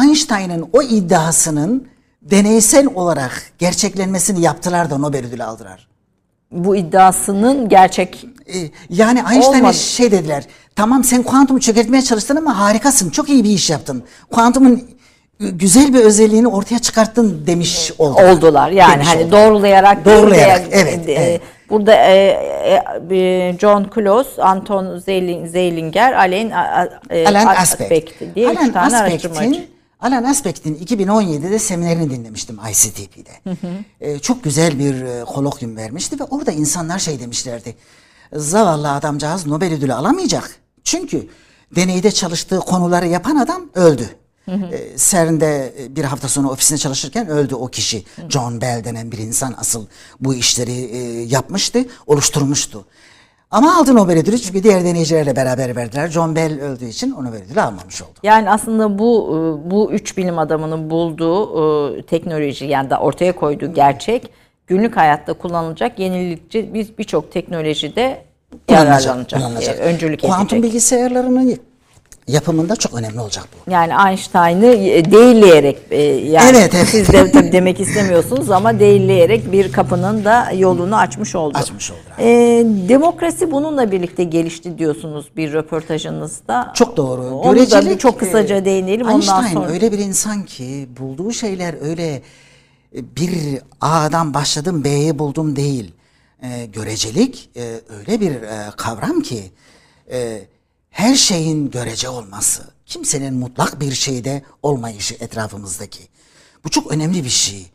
Speaker 3: Einstein'ın o iddiasının deneysel olarak gerçeklenmesini yaptılar da Nobel ödülü aldılar.
Speaker 1: bu iddiasının gerçek
Speaker 3: E, yani Einstein'a
Speaker 1: Olmadı.
Speaker 3: şey dediler. Tamam sen kuantumu çökertmeye çalıştın ama harikasın. Çok iyi bir iş yaptın. Kuantumun e, güzel bir özelliğini ortaya çıkarttın demiş oldular.
Speaker 1: oldular. Yani
Speaker 3: Demiş
Speaker 1: hani
Speaker 3: oldular.
Speaker 1: doğrulayarak
Speaker 3: Doğrulayarak, evet,
Speaker 1: e,
Speaker 3: evet.
Speaker 1: Burada e, e, e, John Close, Anton Zeil- Zeilinger, Alain e, Aspect
Speaker 3: Aspect.
Speaker 1: diye üç
Speaker 3: Alan
Speaker 1: tane araştırmacı.
Speaker 3: Alan Aspect'in 2017'de seminerini dinlemiştim ICTP'de. Ee, çok güzel bir e, kolokyum vermişti ve orada insanlar şey demişlerdi. Zavallı adamcağız Nobel ödülü alamayacak. Çünkü deneyde çalıştığı konuları yapan adam öldü. Ee, CERN'de e, bir hafta sonra ofisinde çalışırken öldü o kişi. John Bell denen bir insan asıl bu işleri e, yapmıştı, oluşturmuştu. Ama aldı Nobel ödülü çünkü diğer deneyicilerle beraber verdiler. John Bell öldüğü için o Nobel ödülü almamış oldu.
Speaker 1: Yani aslında bu e, bu üç bilim adamının bulduğu e, teknoloji yani da ortaya koyduğu gerçek günlük hayatta kullanılacak yenilikçi bir birçok teknolojide yararlanacak,
Speaker 3: kullanılacak.
Speaker 1: e, öncülük
Speaker 3: Kuantum
Speaker 1: edecek.
Speaker 3: bilgisayarlarının yapımında çok önemli olacak bu.
Speaker 1: Yani Einstein'ı e, değilleyerek e, yani
Speaker 3: Evet, evet.
Speaker 1: siz de tabii demek istemiyorsunuz ama değilleyerek bir kapının da yolunu açmış oldu.
Speaker 3: Açmış oldu.
Speaker 1: E, demokrasi bununla birlikte gelişti diyorsunuz bir röportajınızda.
Speaker 3: Çok doğru.
Speaker 1: Onu da bir çok kısaca
Speaker 3: e,
Speaker 1: değinelim ondan
Speaker 3: Einstein
Speaker 1: sonra.
Speaker 3: öyle bir insan ki bulduğu şeyler öyle bir A'dan başladım B'yi buldum değil. E, görecelik e, öyle bir e, kavram ki e, her şeyin görece olması, kimsenin mutlak bir şeyde olmayışı etrafımızdaki. Bu çok önemli bir şey.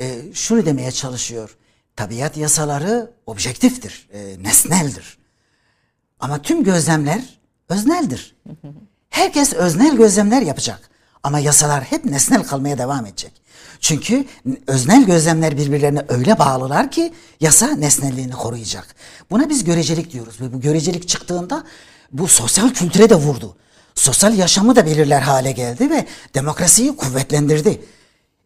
Speaker 3: E, şunu demeye çalışıyor. Tabiat yasaları objektiftir, e, nesneldir. Ama tüm gözlemler özneldir. Herkes öznel gözlemler yapacak. Ama yasalar hep nesnel kalmaya devam edecek. Çünkü öznel gözlemler birbirlerine öyle bağlılar ki yasa nesnelliğini koruyacak. Buna biz görecelik diyoruz ve bu görecelik çıktığında bu sosyal kültüre de vurdu. Sosyal yaşamı da belirler hale geldi ve demokrasiyi kuvvetlendirdi.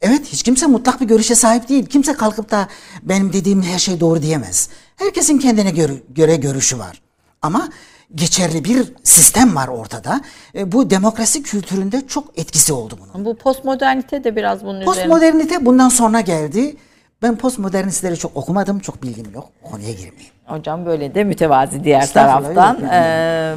Speaker 3: Evet hiç kimse mutlak bir görüşe sahip değil. Kimse kalkıp da benim dediğim her şey doğru diyemez. Herkesin kendine göre, göre görüşü var. Ama geçerli bir sistem var ortada. E, bu demokrasi kültüründe çok etkisi oldu bunun.
Speaker 1: Bu postmodernite de biraz bunun üzerine.
Speaker 3: Postmodernite bundan sonra geldi. Ben postmodernistleri çok okumadım, çok bilgim yok. O konuya girmeyeyim.
Speaker 1: Hocam böyle de mütevazi diğer taraftan. Ee,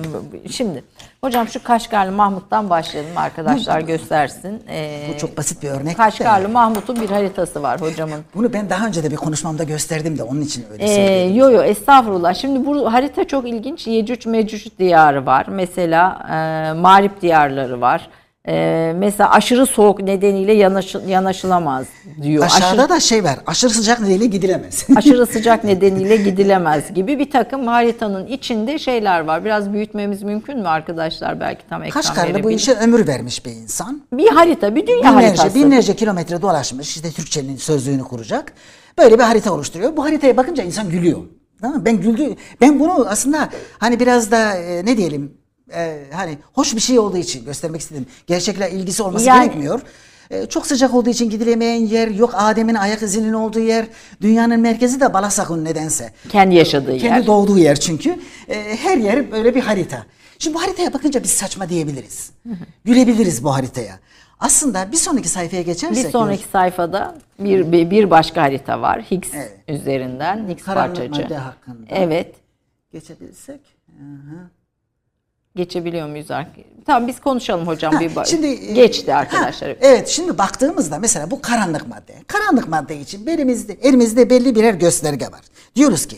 Speaker 1: şimdi hocam şu Kaşgarlı Mahmut'tan başlayalım arkadaşlar göstersin. Ee,
Speaker 3: Bu çok basit bir örnek.
Speaker 1: Kaşgarlı Mahmut'un bir haritası var hocamın.
Speaker 3: Bunu ben daha önce de bir konuşmamda gösterdim de onun için öyle
Speaker 1: Ee,
Speaker 3: söylüyorum.
Speaker 1: yo yo estağfurullah. Şimdi bu harita çok ilginç. Yecüc Mecüc diyarı var. Mesela e, Mağrip diyarları var. E, mesela aşırı soğuk nedeniyle yanaşı, yanaşılamaz diyor.
Speaker 3: Aşağıda
Speaker 1: aşırı,
Speaker 3: da şey var. Aşırı sıcak nedeniyle gidilemez.
Speaker 1: aşırı sıcak nedeniyle gidilemez gibi bir takım haritanın içinde şeyler var. Biraz büyütmemiz mümkün mü arkadaşlar? Belki tam ekran
Speaker 3: Kaşgarlı bu
Speaker 1: verebilir.
Speaker 3: işe ömür vermiş bir insan.
Speaker 1: Bir harita, bir dünya
Speaker 3: Binlerce,
Speaker 1: haritası.
Speaker 3: binlerce kilometre dolaşmış. işte Türkçenin sözlüğünü kuracak. Böyle bir harita oluşturuyor. Bu haritaya bakınca insan gülüyor. Tamam? Ben güldü. Ben bunu aslında hani biraz da e, ne diyelim e, hani hoş bir şey olduğu için göstermek istedim. Gerçekle ilgisi olması
Speaker 1: Yani-
Speaker 3: gerekmiyor. E, çok sıcak olduğu için gidilemeyen yer, yok Adem'in ayak izinin olduğu yer. Dünyanın merkezi de Balasakun nedense.
Speaker 1: Kendi yaşadığı
Speaker 3: Kendi
Speaker 1: yer.
Speaker 3: doğduğu yer çünkü. E, her yer böyle bir harita. Şimdi bu haritaya bakınca biz saçma diyebiliriz. Gülebiliriz bu haritaya. Aslında bir sonraki sayfaya geçersek...
Speaker 1: Bir sonraki sayfada bir, bir, bir başka harita var. Higgs
Speaker 3: Evet.
Speaker 1: üzerinden. Higgs
Speaker 3: Karanlık
Speaker 1: parçacığı.
Speaker 3: madde hakkında.
Speaker 1: Evet.
Speaker 3: geçebilsek.
Speaker 1: Geçebiliyor muyuz? Tamam biz konuşalım hocam. bir ba-
Speaker 3: Şimdi e,
Speaker 1: Geçti
Speaker 3: ha,
Speaker 1: arkadaşlar.
Speaker 3: evet şimdi baktığımızda mesela bu karanlık madde. Karanlık madde için elimizde, elimizde belli birer gösterge var. Diyoruz ki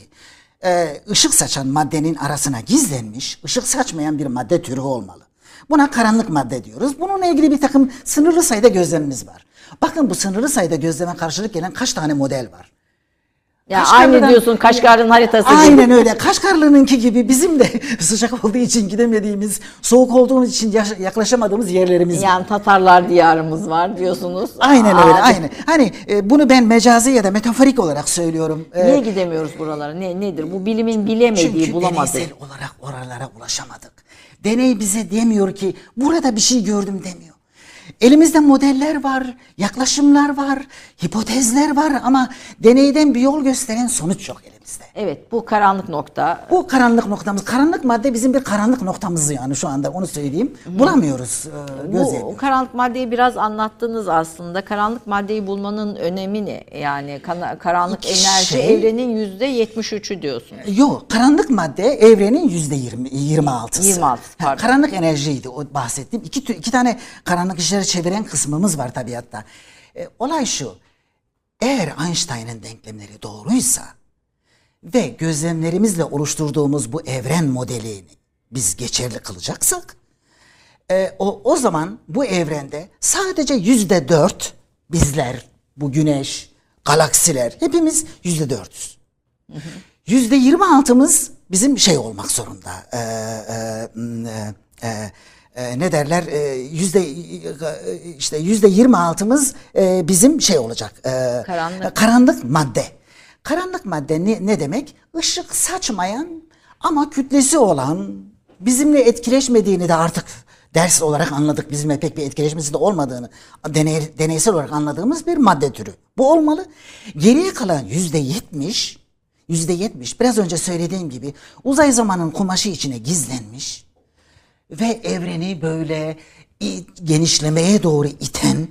Speaker 3: e, ışık saçan maddenin arasına gizlenmiş ışık saçmayan bir madde türü olmalı. Buna karanlık madde diyoruz. Bununla ilgili bir takım sınırlı sayıda gözlemimiz var. Bakın bu sınırlı sayıda gözleme karşılık gelen kaç tane model var.
Speaker 1: Ya aynı diyorsun Kaşgar'ın haritası gibi.
Speaker 3: Aynen öyle. Kaşgarlı'nınki gibi bizim de sıcak olduğu için gidemediğimiz, soğuk olduğumuz için yaklaşamadığımız yerlerimiz var.
Speaker 1: Yani Tatarlar diyarımız var diyorsunuz.
Speaker 3: Aynen öyle,
Speaker 1: Aa,
Speaker 3: aynen. Hani e, bunu ben mecazi ya da metaforik olarak söylüyorum. E,
Speaker 1: Niye gidemiyoruz buralara? Ne nedir? Bu bilimin bilemediği,
Speaker 3: çünkü
Speaker 1: bulamadığı.
Speaker 3: deneysel olarak oralara ulaşamadık. Deney bize demiyor ki burada bir şey gördüm demiyor. Elimizde modeller var, yaklaşımlar var, hipotezler var ama deneyden bir yol gösteren sonuç yok elimizde.
Speaker 1: Evet bu karanlık nokta.
Speaker 3: Bu karanlık noktamız, karanlık madde bizim bir karanlık noktamız yani şu anda onu söyleyeyim. Bulamıyoruz, e,
Speaker 1: Bu karanlık maddeyi biraz anlattınız aslında. Karanlık maddeyi bulmanın önemi ne? Yani karanlık
Speaker 3: İki
Speaker 1: enerji
Speaker 3: şey-
Speaker 1: evrenin yüzde 73'ü diyorsunuz.
Speaker 3: Yok, karanlık madde evrenin yüzde yirmi, yirmi altısı.
Speaker 1: 26'sı,
Speaker 3: Ha,
Speaker 1: pardon.
Speaker 3: Karanlık enerjiydi o bahsettiğim. İki, iki tane karanlık işleri çeviren kısmımız var tabiatta. E, olay şu, eğer Einstein'ın denklemleri doğruysa ve gözlemlerimizle oluşturduğumuz bu evren modelini biz geçerli kılacaksak, e, o, o zaman bu evrende sadece yüzde dört bizler, bu güneş, galaksiler hepimiz yüzde dörtüz. Yüzde yirmi altımız bizim şey olmak zorunda. E, m, e, e, e, ne derler? Ee, Yüzde e, işte yüzde yirmi altımız e, bizim şey olacak. e,
Speaker 1: Karanlık.
Speaker 3: Karanlık madde. Karanlık madde ne, ne demek? Işık saçmayan ama kütlesi olan, bizimle etkileşmediğini de artık ders olarak anladık. Bizimle pek bir etkileşmesi de olmadığını deney, deneysel olarak anladığımız bir madde türü. Bu olmalı. Geriye kalan yüzde yetmiş, yüzde yetmiş biraz önce söylediğim gibi uzay zamanın kumaşı içine gizlenmiş ve evreni böyle genişlemeye doğru iten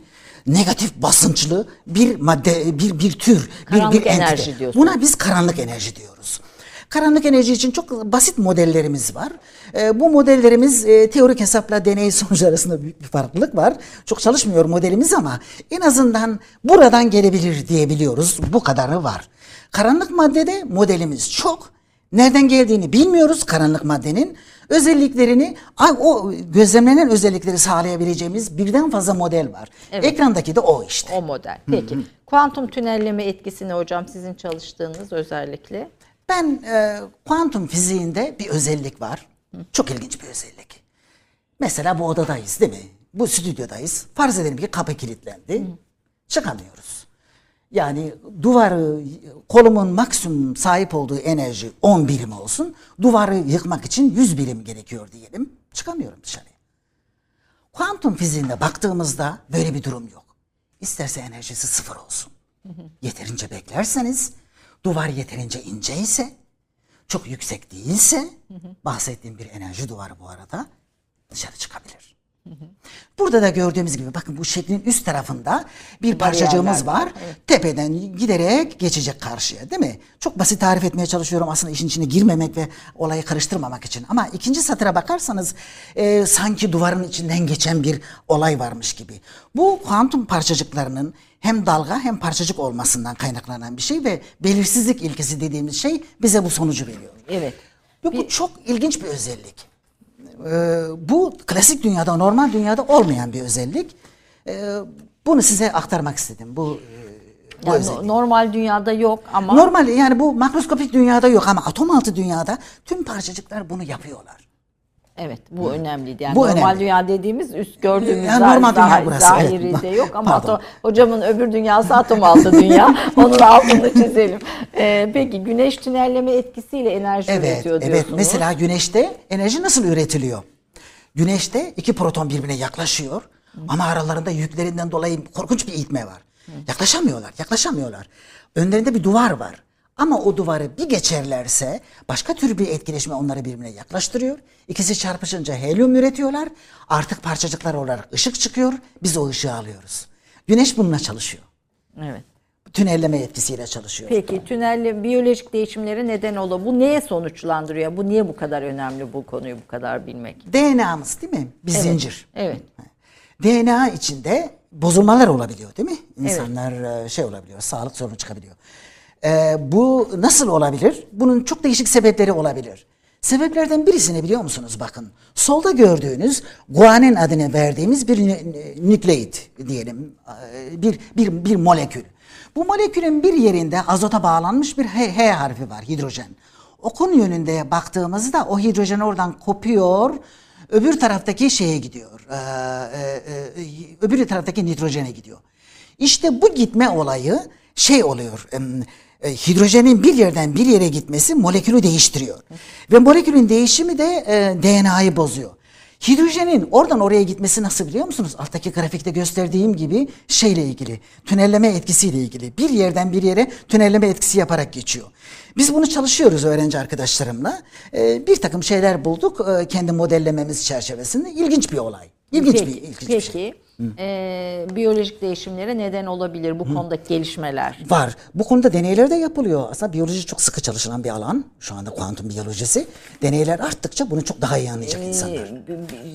Speaker 3: negatif basınçlı bir madde bir bir tür bir,
Speaker 1: Karanlık
Speaker 3: bir entite.
Speaker 1: enerji diyorsun.
Speaker 3: Buna biz karanlık enerji diyoruz. Karanlık enerji için çok basit modellerimiz var. Ee, bu modellerimiz e, teorik hesapla deney sonucu arasında büyük bir farklılık var. Çok çalışmıyor modelimiz ama en azından buradan gelebilir diyebiliyoruz. Bu kadarı var. Karanlık maddede modelimiz çok. Nereden geldiğini bilmiyoruz karanlık maddenin. Özelliklerini, o gözlemlenen özellikleri sağlayabileceğimiz birden fazla model var. Ekrandaki de o işte.
Speaker 1: O model. Peki. Kuantum tünelleme etkisini hocam sizin çalıştığınız özellikle.
Speaker 3: Ben e, kuantum fiziğinde bir özellik var. Çok ilginç bir özellik. Mesela bu odadayız değil mi? Bu stüdyodayız. Farz edelim ki kapı kilitlendi. Çıkamıyoruz. Yani duvarı, kolumun maksimum sahip olduğu enerji 10 birim olsun. Duvarı yıkmak için 100 birim gerekiyor diyelim. Çıkamıyorum dışarıya. Kuantum fiziğinde baktığımızda böyle bir durum yok. isterse enerjisi sıfır olsun. Yeterince beklerseniz, duvar yeterince ince ise, çok yüksek değilse, bahsettiğim bir enerji duvarı bu arada dışarı çıkabilir. Burada da gördüğümüz gibi bakın bu şeklin üst tarafında bir parçacığımız var. Tepeden giderek geçecek karşıya değil mi? Çok basit tarif etmeye çalışıyorum aslında işin içine girmemek ve olayı karıştırmamak için. Ama ikinci satıra bakarsanız e, sanki duvarın içinden geçen bir olay varmış gibi. Bu kuantum parçacıklarının hem dalga hem parçacık olmasından kaynaklanan bir şey ve belirsizlik ilkesi dediğimiz şey bize bu sonucu veriyor.
Speaker 1: Evet.
Speaker 3: Ve bu çok ilginç bir özellik. Ee, bu klasik dünyada, normal dünyada olmayan bir özellik. Ee, bunu size aktarmak istedim. Bu, e, bu
Speaker 1: Yani
Speaker 3: özellik.
Speaker 1: normal dünyada yok ama
Speaker 3: Normal yani bu makroskopik dünyada yok ama atom altı dünyada tüm parçacıklar bunu yapıyorlar.
Speaker 1: Evet bu önemliydi. Yani
Speaker 3: Bu
Speaker 1: normal
Speaker 3: önemli.
Speaker 1: dünya dediğimiz üst gördüğümüz
Speaker 3: Yani
Speaker 1: zah-
Speaker 3: normal dünya
Speaker 1: zah-
Speaker 3: burası,
Speaker 1: zahiride
Speaker 3: evet.
Speaker 1: yok ama atom- hocamın öbür dünyası atom altı dünya. Onun altını çizelim. Ee, peki güneş tünelleme etkisiyle enerji
Speaker 3: Evet,
Speaker 1: üretiyor
Speaker 3: evet.
Speaker 1: diyorsunuz.
Speaker 3: Mesela güneşte enerji nasıl üretiliyor? Güneşte iki proton birbirine yaklaşıyor ama aralarında yüklerinden dolayı korkunç bir itme var. Yaklaşamıyorlar, yaklaşamıyorlar. Önlerinde bir duvar var. Ama o duvarı bir geçerlerse başka tür bir etkileşme onları birbirine yaklaştırıyor. İkisi çarpışınca helyum üretiyorlar. Artık parçacıklar olarak ışık çıkıyor. Biz o ışığı alıyoruz. Güneş bununla çalışıyor.
Speaker 1: Evet.
Speaker 3: Tünelleme etkisiyle çalışıyor.
Speaker 1: Peki tünelle biyolojik değişimlere neden oluyor. Bu neye sonuçlandırıyor? Bu niye bu kadar önemli bu konuyu bu kadar bilmek?
Speaker 3: DNA'mız değil mi? Bir zincir.
Speaker 1: Evet.
Speaker 3: DNA içinde bozulmalar olabiliyor değil mi? İnsanlar e, şey olabiliyor, sağlık sorunu çıkabiliyor. E, bu nasıl olabilir? Bunun çok değişik sebepleri olabilir. Sebeplerden birisini biliyor musunuz? Bakın solda gördüğünüz guanin adını verdiğimiz bir nü- nükleit diyelim. e, Bir, bir, bir molekül. Bu molekülün bir yerinde azota bağlanmış bir H, H harfi var, hidrojen. Okun yönünde baktığımızda o hidrojen oradan kopuyor, öbür taraftaki şeye gidiyor. E, e, öbür taraftaki nitrojene gidiyor. İşte bu gitme olayı şey oluyor. E, hidrojenin bir yerden bir yere gitmesi molekülü değiştiriyor. Ve molekülün değişimi de e, DNA'yı bozuyor. Hidrojenin oradan oraya gitmesi nasıl biliyor musunuz? Alttaki grafikte gösterdiğim gibi şeyle ilgili, tünelleme etkisiyle ilgili. Bir yerden bir yere tünelleme etkisi yaparak geçiyor. Biz bunu çalışıyoruz öğrenci arkadaşlarımla. Ee, bir takım şeyler bulduk e, kendi modellememiz çerçevesinde. İlginç bir olay. İlginç
Speaker 1: peki,
Speaker 3: bir, ilginç
Speaker 1: peki
Speaker 3: bir şey.
Speaker 1: E, biyolojik değişimlere neden olabilir bu konudaki gelişmeler?
Speaker 3: Var. Bu konuda deneyler de yapılıyor. Aslında biyoloji çok sıkı çalışılan bir alan. Şu anda kuantum biyolojisi. Deneyler arttıkça bunu çok daha iyi anlayacak insanlar.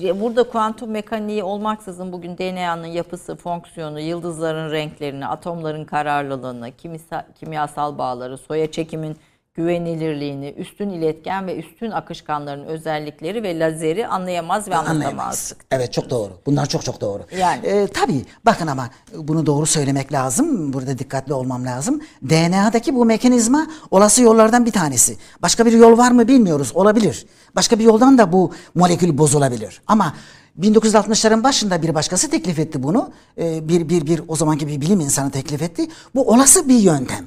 Speaker 1: Ee, Burada kuantum mekaniği olmaksızın bugün DNA'nın yapısı, fonksiyonu, yıldızların renklerini, atomların kararlılığını, kimisa- kimyasal bağları, soya çekimin güvenilirliğini, üstün iletken ve üstün akışkanların özellikleri ve lazeri anlayamaz ve
Speaker 3: Anlayamayız.
Speaker 1: anlatamazdık.
Speaker 3: Evet çok doğru. Bunlar çok çok doğru.
Speaker 1: Yani.
Speaker 3: Ee, tabii bakın ama bunu doğru söylemek lazım. Burada dikkatli olmam lazım. DNA'daki bu mekanizma olası yollardan bir tanesi. Başka bir yol var mı bilmiyoruz. Olabilir. Başka bir yoldan da bu molekül bozulabilir. Ama 1960'ların başında bir başkası teklif etti bunu. Ee, bir, bir, bir o zamanki bir bilim insanı teklif etti. Bu olası bir yöntem.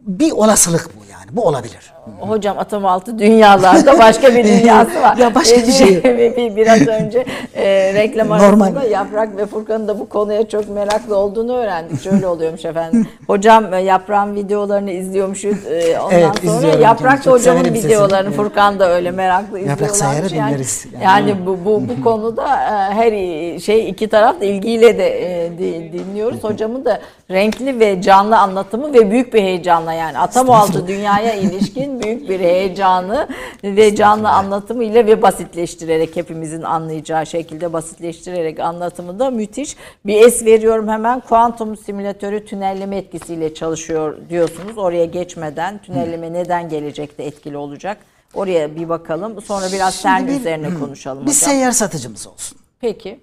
Speaker 3: Bir olasılık bu yani. Bu olabilir.
Speaker 1: Hocam atom altı dünyalarda başka bir dünyası var.
Speaker 3: Ya başka
Speaker 1: Ee,
Speaker 3: bir şey.
Speaker 1: bir- bir- Biraz önce e, reklam
Speaker 3: Normal.
Speaker 1: arasında Yaprak ve Furkan'ın da bu konuya çok meraklı olduğunu öğrendik. Şöyle oluyormuş efendim. Hocam e, Yaprak'ın videoları izliyormuşuz. E, ondan
Speaker 3: Evet,
Speaker 1: sonra Yaprak da hocamın
Speaker 3: sesini.
Speaker 1: videolarını.
Speaker 3: Evet.
Speaker 1: Furkan da öyle meraklı
Speaker 3: Yaprak
Speaker 1: izliyorlarmış.
Speaker 3: sayarı
Speaker 1: yani,
Speaker 3: dinleriz. Yani.
Speaker 1: yani bu, bu, bu konuda e, her şey iki taraf da ilgiyle de e, di- dinliyoruz. Hocamın da renkli ve canlı anlatımı ve büyük bir heyecanla yani atom altı dünyaya ilişkin büyük bir heyecanı ve canlı anlatımıyla ve basitleştirerek hepimizin anlayacağı şekilde basitleştirerek anlatımı da müthiş. Bir es veriyorum hemen kuantum simülatörü tünelleme etkisiyle çalışıyor diyorsunuz. Oraya geçmeden tünelleme neden gelecekte etkili olacak? Oraya bir bakalım. Sonra biraz CERN
Speaker 3: bir-
Speaker 1: üzerine konuşalım
Speaker 3: Bir
Speaker 1: hocam.
Speaker 3: seyyar satıcımız olsun.
Speaker 1: Peki.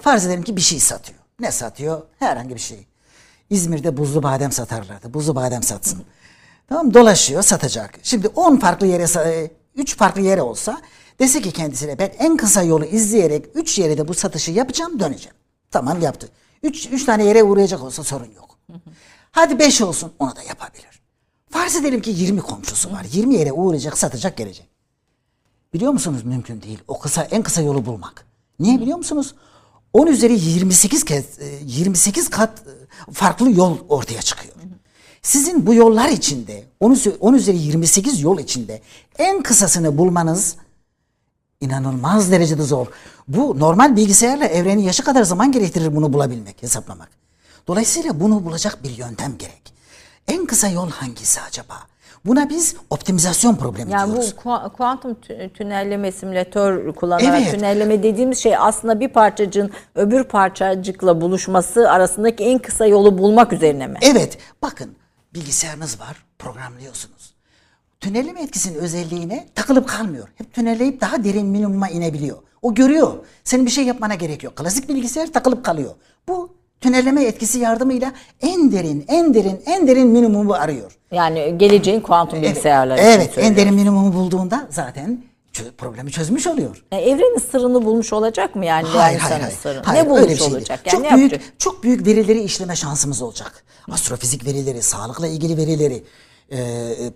Speaker 3: Farz edelim ki bir şey satıyor. Ne satıyor? Herhangi bir şey. İzmir'de buzlu badem satarlardı. Buzlu badem satsın. Tamam dolaşıyor satacak. Şimdi 10 farklı yere, 3 farklı yere olsa dese ki kendisine ben en kısa yolu izleyerek 3 yere de bu satışı yapacağım döneceğim. Tamam yaptı. 3 3 tane yere uğrayacak olsa sorun yok. Hadi 5 olsun onu da yapabilir. Farz edelim ki 20 komşusu var. 20 yere uğrayacak, satacak, gelecek. Biliyor musunuz mümkün değil. O kısa en kısa yolu bulmak. Niye biliyor musunuz? 10 üzeri 28 kez e, 28 kat e, farklı yol ortaya çıkıyor. Sizin bu yollar içinde 10 üzeri, 10 üzeri 28 yol içinde en kısasını bulmanız inanılmaz derecede zor. Bu normal bilgisayarla evrenin yaşı kadar zaman gerektirir bunu bulabilmek, hesaplamak. Dolayısıyla bunu bulacak bir yöntem gerek. En kısa yol hangisi acaba? Buna biz optimizasyon problemi
Speaker 1: Yani bu
Speaker 3: diyoruz.
Speaker 1: kua- kuantum tü- tünelleme simülatör kullanarak
Speaker 3: Evet.
Speaker 1: tünelleme dediğimiz şey aslında bir parçacığın öbür parçacıkla buluşması arasındaki en kısa yolu bulmak üzerine mi?
Speaker 3: Evet, bakın bilgisayarınız var, programlıyorsunuz. Tünelleme etkisinin özelliğine takılıp kalmıyor. Hep tünelleyip daha derin minimuma inebiliyor. O görüyor. Senin bir şey yapmana gerek yok. Klasik bilgisayar takılıp kalıyor. Bu tünelleme etkisi yardımıyla en derin, en derin, en derin minimumu arıyor.
Speaker 1: Yani geleceğin kuantum bilgisayarları
Speaker 3: Evet,
Speaker 1: için
Speaker 3: evet en derin minimumu bulduğunda zaten problemi çözmüş oluyor.
Speaker 1: Yani evrenin sırrını bulmuş olacak mı yani?
Speaker 3: Hayır, hayır, hayır.
Speaker 1: sırrını?
Speaker 3: Hayır,
Speaker 1: ne bulmuş
Speaker 3: öyle şey değil.
Speaker 1: olacak? Yani
Speaker 3: çok büyük,
Speaker 1: yapacak?
Speaker 3: çok büyük verileri işleme şansımız olacak. Astrofizik verileri, sağlıkla ilgili verileri, e,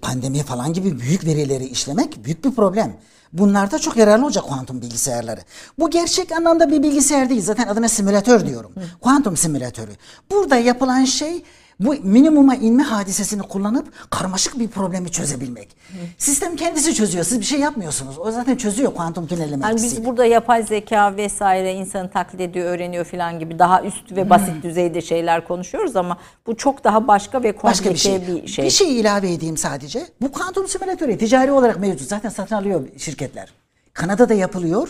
Speaker 3: pandemi falan gibi büyük verileri işlemek büyük bir problem. Bunlarda çok yararlı olacak kuantum bilgisayarları. Bu gerçek anlamda bir bilgisayar değil. Zaten adına simülatör diyorum. Kuantum simülatörü. Burada yapılan şey bu minimuma inme hadisesini kullanıp karmaşık bir problemi çözebilmek. Sistem kendisi çözüyor. Siz bir şey yapmıyorsunuz. O zaten çözüyor kuantum tünelleme
Speaker 1: Yani
Speaker 3: etkisiyle.
Speaker 1: biz burada yapay zeka vesaire insanı taklit ediyor, öğreniyor falan gibi daha üst ve basit düzeyde şeyler konuşuyoruz ama bu çok daha başka ve komplike
Speaker 3: Başka bir şey.
Speaker 1: bir şey.
Speaker 3: Bir şey ilave edeyim sadece. Bu kuantum simülatörü ticari olarak mevcut. Zaten satın alıyor şirketler. Kanada'da yapılıyor.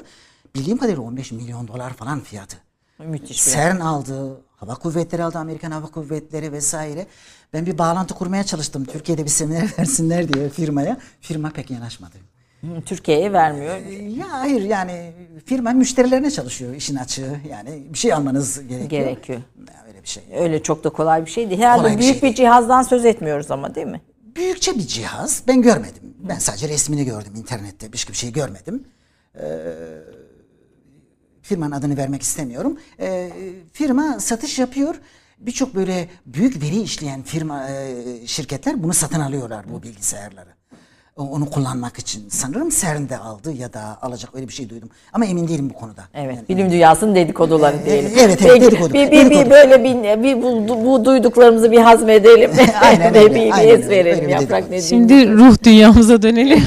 Speaker 3: Bildiğim kadarıyla 15 milyon dolar falan fiyatı.
Speaker 1: Müthiş
Speaker 3: CERN aldı, hava kuvvetleri aldı, Amerikan Hava Kuvvetleri vesaire. Ben bir bağlantı kurmaya çalıştım. Türkiye'de bir seminer versinler diye firmaya. Firma pek yanaşmadı.
Speaker 1: Türkiye'ye vermiyor.
Speaker 3: Ya hayır yani firma müşterilerine çalışıyor işin açığı. Yani bir şey almanız gerekiyor.
Speaker 1: Gerekiyor.
Speaker 3: Ya öyle bir şey.
Speaker 1: Öyle çok da kolay bir şey değil. Herhalde
Speaker 3: Kolay bir
Speaker 1: büyük
Speaker 3: şey
Speaker 1: bir cihazdan söz etmiyoruz ama değil mi?
Speaker 3: büyükçe bir cihaz. Ben görmedim. Ben sadece resmini gördüm internette. Başka bir şey görmedim. Ee, firmanın adını vermek istemiyorum. Ee, firma satış yapıyor. Birçok böyle büyük veri işleyen firma e, şirketler bunu satın alıyorlar bu bilgisayarları. O- Onu kullanmak için. Sanırım CERN'de aldı ya da alacak öyle bir şey duydum. Ama emin değilim bu konuda.
Speaker 1: Evet.
Speaker 3: Yani-
Speaker 1: bilim dünyasının dedikoduları
Speaker 3: Ee,
Speaker 1: diyelim.
Speaker 3: evet, evet, dedikodu,
Speaker 1: Bir, bir, bir böyle bir, bir bu, bu duyduklarımızı bir hazmedelim.
Speaker 3: Aynen öyle,
Speaker 1: bir, bir
Speaker 3: aynen
Speaker 1: es
Speaker 3: öyle.
Speaker 1: verelim.
Speaker 3: Öyle bir
Speaker 1: Yaprak ne
Speaker 2: Şimdi ruh dünyamıza dönelim.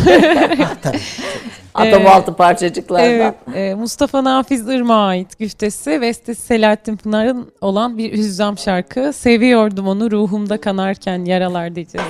Speaker 3: Ah, tabii.
Speaker 1: Atom altı parçacıklardan.
Speaker 2: Evet, e, Mustafa Nafiz Irmak'a ait güftesi bestesi Selahattin Pınar'ın olan bir hüzzam şarkı. Seviyordum onu ruhumda kanarken yaralar diyeceğiz.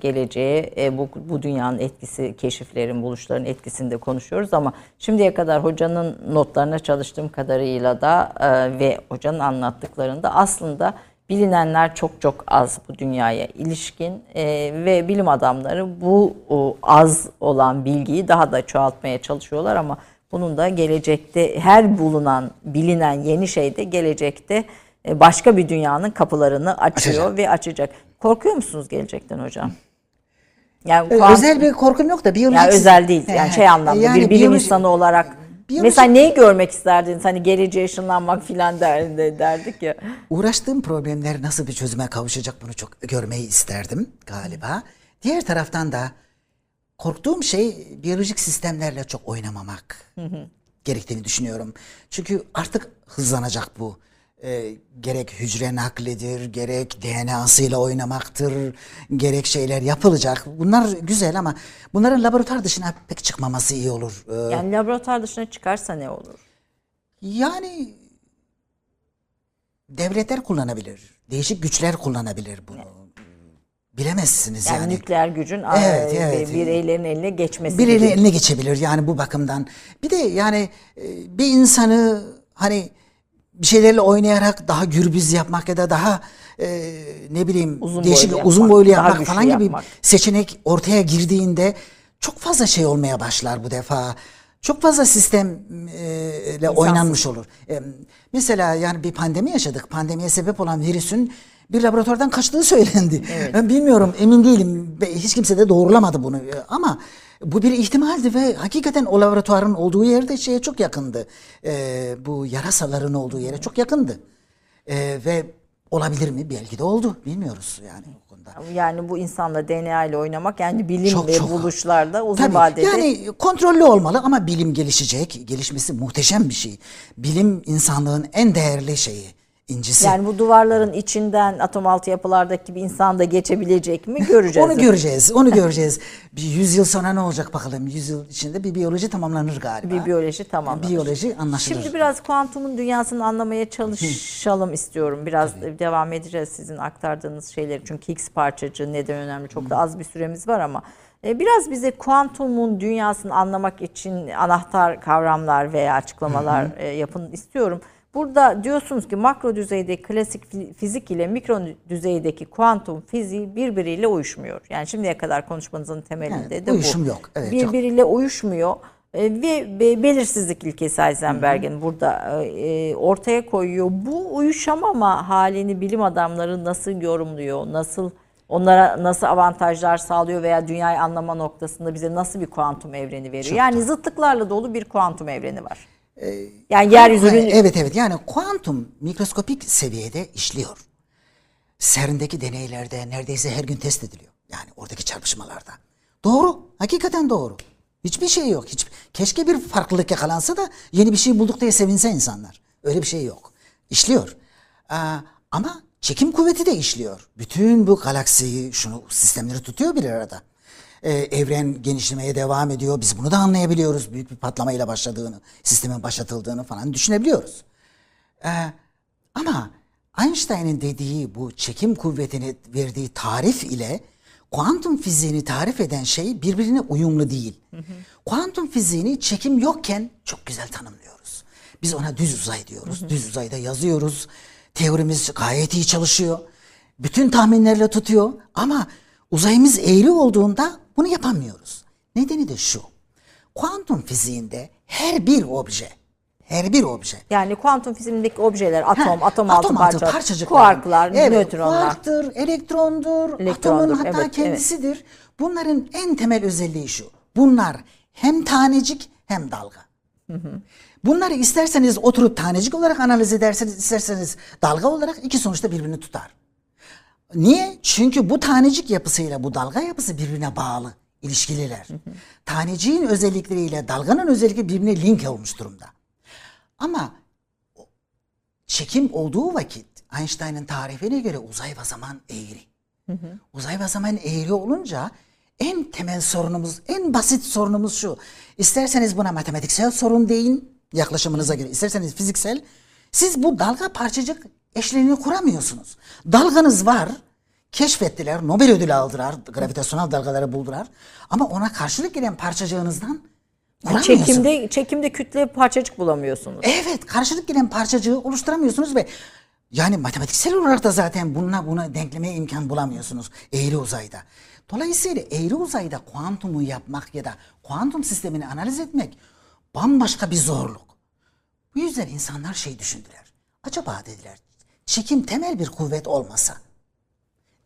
Speaker 1: Geleceğe e, bu, bu dünyanın etkisi, keşiflerin, buluşların etkisinde konuşuyoruz ama şimdiye kadar hocanın notlarına çalıştığım kadarıyla da e, ve hocanın anlattıklarında aslında bilinenler çok çok az bu dünyaya ilişkin e, ve bilim adamları bu o, az olan bilgiyi daha da çoğaltmaya çalışıyorlar ama bunun da gelecekte her bulunan bilinen yeni şey de gelecekte e, başka bir dünyanın kapılarını açıyor
Speaker 3: Açacak.
Speaker 1: ve açacak. Korkuyor musunuz gelecekten hocam? Yani kuant-
Speaker 3: Özel bir korkum yok da biyolojik...
Speaker 1: yani özel değil. Yani şey anlamda
Speaker 3: yani
Speaker 1: bir bilim
Speaker 3: biyoloji-
Speaker 1: insanı olarak.
Speaker 3: biyoloji-
Speaker 1: Mesela neyi görmek isterdiniz? Hani geleceğe ışınlanmak filan der, de- derdik ya.
Speaker 3: Uğraştığım problemler nasıl bir çözüme kavuşacak bunu çok görmeyi isterdim galiba. Diğer taraftan da korktuğum şey biyolojik sistemlerle çok oynamamak gerektiğini düşünüyorum. Çünkü artık hızlanacak bu. Ee, gerek hücre naklidir, gerek DNA'sıyla oynamaktır, gerek şeyler yapılacak. Bunlar güzel ama bunların laboratuvar dışına pek çıkmaması iyi olur. Ee,
Speaker 1: Yani laboratuvar dışına çıkarsa ne olur?
Speaker 3: yani devletler kullanabilir. Değişik güçler kullanabilir bunu. Bilemezsiniz
Speaker 1: Yani,
Speaker 3: yani.
Speaker 1: nükleer gücün
Speaker 3: Evet,
Speaker 1: e,
Speaker 3: evet.
Speaker 1: bireylerin eline geçmesi.
Speaker 3: Bir
Speaker 1: gibi.
Speaker 3: eline, eline geçebilir yani bu bakımdan. Bir de yani e, bir insanı hani bir şeylerle oynayarak daha gürbüz yapmak ya da daha e, ne bileyim
Speaker 1: Uzun
Speaker 3: değişik
Speaker 1: boylu
Speaker 3: uzun boylu yapmak falan gibi
Speaker 1: yapmak.
Speaker 3: seçenek ortaya girdiğinde çok fazla şey olmaya başlar bu defa. Çok fazla sistemle oynanmış olur. E, mesela yani bir pandemi yaşadık. Pandemiye sebep olan virüsün bir laboratuvardan kaçtığı söylendi. Ben bilmiyorum, emin değilim. Hiç kimse de doğrulamadı bunu. E, Ama bu bir ihtimaldi ve hakikaten o laboratuvarın olduğu yerde şeye çok yakındı. E, bu yarasaların olduğu yere çok yakındı. E, ve olabilir mi? Belki de oldu. Bilmiyoruz yani o konuda.
Speaker 1: Yani bu insanla DNA ile oynamak yani bilim
Speaker 3: Çok,
Speaker 1: ve
Speaker 3: çok.
Speaker 1: buluşlarda uzun
Speaker 3: Tabii,
Speaker 1: vadede
Speaker 3: Yani kontrollü olmalı ama bilim gelişecek. Gelişmesi muhteşem bir şey. Bilim insanlığın en değerli şeyi, incisi.
Speaker 1: yani bu duvarların içinden atom altı yapılardaki gibi insan da geçebilecek mi göreceğiz.
Speaker 3: onu göreceğiz, onu göreceğiz. Bir yüz yıl sonra ne olacak bakalım. Yüz yıl içinde bir biyoloji tamamlanır galiba.
Speaker 1: bir biyoloji tamam.
Speaker 3: Biyoloji anlaşılır.
Speaker 1: Şimdi biraz kuantumun dünyasını anlamaya çalışalım istiyorum. Biraz devam edeceğiz sizin aktardığınız şeyleri. Çünkü Higgs parçacığı neden önemli? Çok da az bir süremiz var ama e, biraz bize kuantumun dünyasını anlamak için anahtar kavramlar veya açıklamalar e, yapın istiyorum. Burada diyorsunuz ki makro düzeyde klasik fi- fizik ile mikro düzeydeki kuantum fiziği birbiriyle uyuşmuyor. Yani şimdiye kadar konuşmanızın temelinde
Speaker 3: Evet,
Speaker 1: de bu.
Speaker 3: uyuşum yok. Evet, çok.
Speaker 1: birbiriyle uyuşmuyor. E, ve be- belirsizlik ilkesi Heisenberg'in burada e, ortaya koyuyor. Bu uyuşamama halini bilim adamları nasıl yorumluyor? Nasıl onlara nasıl avantajlar sağlıyor veya dünyayı anlama noktasında bize nasıl bir kuantum evreni veriyor? yani zıtlıklarla dolu bir kuantum evreni var. Yani yeryüzünün
Speaker 3: Evet evet yani kuantum mikroskopik seviyede işliyor. CERN'deki deneylerde neredeyse her gün test ediliyor. Yani oradaki çarpışmalarda. Doğru. Hakikaten doğru. Hiçbir şey yok. Hiç, keşke bir farklılık yakalansa da yeni bir şey bulduk diye sevinse insanlar. Öyle bir şey yok. İşliyor. Ee, ama çekim kuvveti de işliyor. Bütün bu galaksiyi, şunu sistemleri tutuyor bir arada. Ee, evren genişlemeye devam ediyor. Biz bunu da anlayabiliyoruz. Büyük bir patlamayla başladığını, sistemin başlatıldığını falan düşünebiliyoruz. Ee, ama Einstein'ın dediği bu çekim kuvvetini verdiği tarif ile kuantum fiziğini tarif eden şey birbirine uyumlu değil. Kuantum fiziğini çekim yokken çok güzel tanımlıyoruz. Biz ona düz uzay diyoruz. Düz uzayda yazıyoruz. Teorimiz gayet iyi çalışıyor. Bütün tahminlerle tutuyor ama uzayımız eğri olduğunda bunu yapamıyoruz. Nedeni de şu. Kuantum fiziğinde her bir obje, her bir obje
Speaker 1: yani kuantum fiziğindeki objeler atom,
Speaker 3: Ha,
Speaker 1: atom altı parça,
Speaker 3: parçacıklar.
Speaker 1: kuarklar,
Speaker 3: Evet,
Speaker 1: nötronlar.
Speaker 3: Kuarktır, elektrondur,
Speaker 1: Elektrondur,
Speaker 3: atomun hatta
Speaker 1: evet,
Speaker 3: kendisidir. Bunların en temel özelliği şu. Bunlar hem tanecik hem dalga. Bunları isterseniz oturup tanecik olarak analiz ederseniz, isterseniz dalga olarak iki sonuçta birbirini tutar. Niye? Çünkü bu tanecik yapısıyla bu dalga yapısı birbirine bağlı, ilişkililer. Taneciğin özellikleriyle dalganın özellikleri birbirine link olmuş durumda. Ama çekim olduğu vakit Einstein'ın tarifine göre uzay ve zaman eğri. Uzay ve zaman eğri olunca en temel sorunumuz, en basit sorunumuz şu. İsterseniz buna matematiksel sorun deyin yaklaşımınıza göre, isterseniz fiziksel. Siz bu dalga parçacık eşleniğini kuramıyorsunuz. Dalganız var, keşfettiler, Nobel ödülü aldılar, gravitasyonel dalgaları buldular. Ama ona karşılık gelen parçacığınızdan kuramıyorsunuz.
Speaker 1: Çekimde çekimde kütle parçacık bulamıyorsunuz.
Speaker 3: Evet karşılık gelen parçacığı oluşturamıyorsunuz ve yani matematiksel olarak da zaten bununla buna denklemeye imkan bulamıyorsunuz eğri uzayda. Dolayısıyla eğri uzayda kuantumu yapmak ya da kuantum sistemini analiz etmek bambaşka bir zorluk. Bu yüzden insanlar şey düşündüler. Acaba dediler çekim temel bir kuvvet olmasa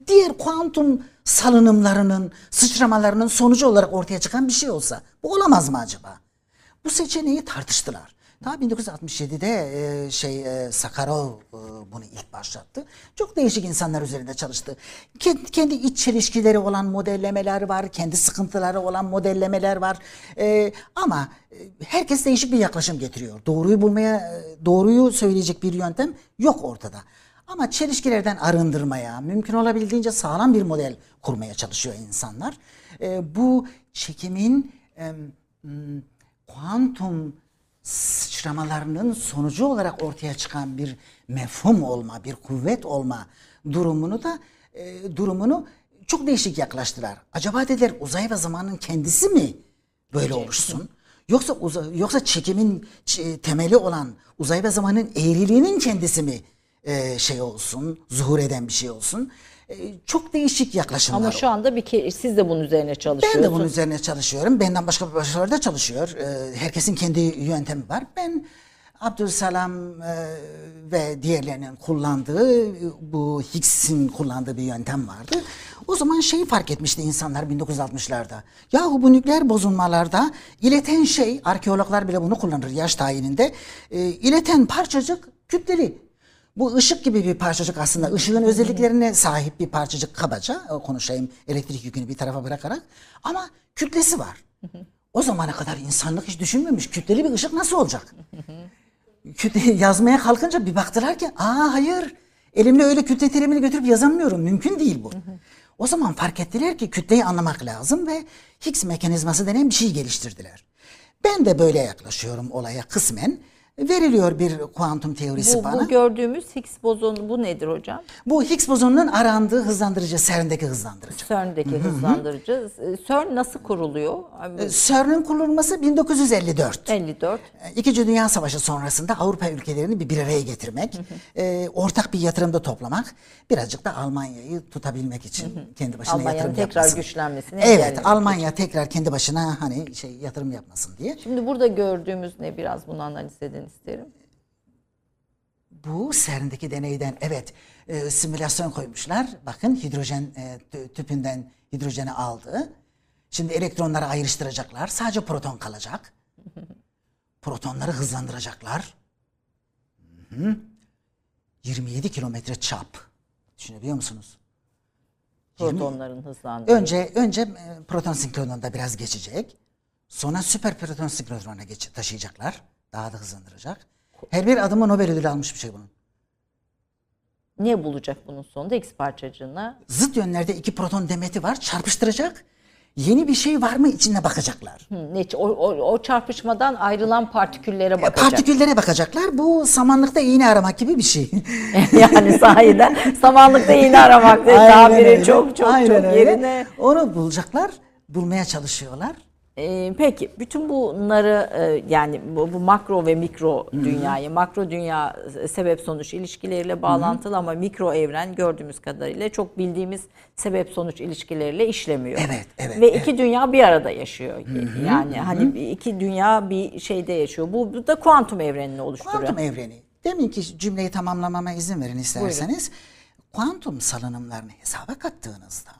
Speaker 3: diğer kuantum salınımlarının, sıçramalarının sonucu olarak ortaya çıkan bir şey olsa bu olamaz mı acaba? Bu seçeneği tartıştılar. Daha 1967'de e, şey e, Sakharov e, bunu ilk başlattı. Çok değişik insanlar üzerinde çalıştı. Kendi, kendi iç çelişkileri olan modellemeler var, kendi sıkıntıları olan modellemeler var. E, ama e, herkes değişik bir yaklaşım getiriyor. Doğruyu bulmaya, e, doğruyu söyleyecek bir yöntem yok ortada. Ama çelişkilerden arındırmaya, mümkün olabildiğince sağlam bir model kurmaya çalışıyor insanlar. Ee, bu çekimin e, kuantum sıçramalarının sonucu olarak ortaya çıkan bir mefhum olma, bir kuvvet olma durumunu da e, durumunu çok değişik yaklaştılar. Acaba dediler uzay ve zamanın kendisi mi böyle oluşsun? Yoksa uza- yoksa çekimin ç- temeli olan uzay ve zamanın eğriliğinin kendisi mi e, şey olsun, zuhur eden bir şey olsun? E, çok değişik yaklaşımlar.
Speaker 1: Ama şu anda bir ke- siz de bunun üzerine çalışıyorsunuz.
Speaker 3: Ben de bunun üzerine çalışıyorum. Benden başka başkaları da çalışıyor. Ee, herkesin kendi yöntemi var. Ben Abdülselam e, ve diğerlerinin kullandığı bu Higgs'in kullandığı bir yöntem vardı. O zaman şeyi fark etmişti insanlar 1960'larda. Yahu bu nükleer bozulmalarda ileten şey, arkeologlar bile bunu kullanır yaş tayininde. E, ileten parçacık kütleli. Bu ışık gibi bir parçacık aslında. Işığın özelliklerine sahip bir parçacık kabaca. e, Konuşayım elektrik yükünü bir tarafa bırakarak. Ama kütlesi var. O zamana kadar insanlık hiç düşünmemiş. Kütleli bir ışık nasıl olacak? Kütle, yazmaya kalkınca bir baktılar ki aa hayır elimle öyle kütle terimini götürüp yazamıyorum. Mümkün değil bu. O zaman fark ettiler ki kütleyi anlamak lazım ve Higgs mekanizması denen bir şey geliştirdiler. Ben de böyle yaklaşıyorum olaya kısmen. Veriliyor bir kuantum teorisi
Speaker 1: Bu,
Speaker 3: bana.
Speaker 1: bu gördüğümüz Higgs bozonu bu nedir hocam?
Speaker 3: Bu Higgs bozonunun arandığı hızlandırıcı, CERN'deki hızlandırıcı.
Speaker 1: CERN'deki hızlandırıcı. CERN nasıl kuruluyor?
Speaker 3: Ee, CERN'in kurulması 1954.
Speaker 1: 54.
Speaker 3: İkinci Dünya Savaşı sonrasında Avrupa ülkelerini bir, bir araya getirmek, e, ortak bir yatırımda toplamak, birazcık da Almanya'yı tutabilmek için kendi başına
Speaker 1: Almanya'nın
Speaker 3: yatırım
Speaker 1: tekrar
Speaker 3: yapmasın.
Speaker 1: güçlenmesini
Speaker 3: Evet, Almanya tekrar kendi başına hani şey yatırım yapmasın diye.
Speaker 1: Şimdi burada gördüğümüz ne biraz bunu analiz edin isterim.
Speaker 3: Bu CERN'deki deneyden evet e, simülasyon koymuşlar. Bakın hidrojen e, tü- tüpünden hidrojeni aldı. Şimdi elektronları ayrıştıracaklar. Sadece proton kalacak. protonları hızlandıracaklar. Hı hı. 27 kilometre çap. Düşünebiliyor musunuz?
Speaker 1: Protonların hızlandığı.
Speaker 3: Önce önce e, proton sinkronunda biraz geçecek. Sonra süper proton sinkronuna taşıyacaklar. Daha da hızlandıracak. Her bir adımı Nobel ödülü almış bir şey bunun.
Speaker 1: Ne bulacak bunun sonunda X parçacığına?
Speaker 3: Zıt yönlerde iki proton demeti var. Çarpıştıracak. Yeni bir şey var mı içine bakacaklar.
Speaker 1: Hı, Ne, o, o, o çarpışmadan ayrılan partiküllere
Speaker 3: E,
Speaker 1: bakacak.
Speaker 3: Partiküllere bakacaklar. Bu samanlıkta iğne aramak gibi bir şey.
Speaker 1: yani sahiden samanlıkta iğne aramak tabiri çok çok
Speaker 3: Aynen
Speaker 1: çok
Speaker 3: öyle.
Speaker 1: yerine.
Speaker 3: Onu bulacaklar. Bulmaya çalışıyorlar.
Speaker 1: Ee, peki bütün bunları e, yani bu, bu makro ve mikro dünyayı, makro dünya sebep sonuç ilişkileriyle bağlantılı ama mikro evren gördüğümüz kadarıyla çok bildiğimiz sebep sonuç ilişkileriyle işlemiyor.
Speaker 3: Evet, evet,
Speaker 1: Ve
Speaker 3: evet.
Speaker 1: iki dünya bir arada yaşıyor. Yani hani iki dünya bir şeyde yaşıyor. Bu, bu da kuantum evrenini oluşturuyor.
Speaker 3: Kuantum evreni. Deminki cümleyi tamamlamama izin verin isterseniz. Kuantum salınımlarını hesaba kattığınızda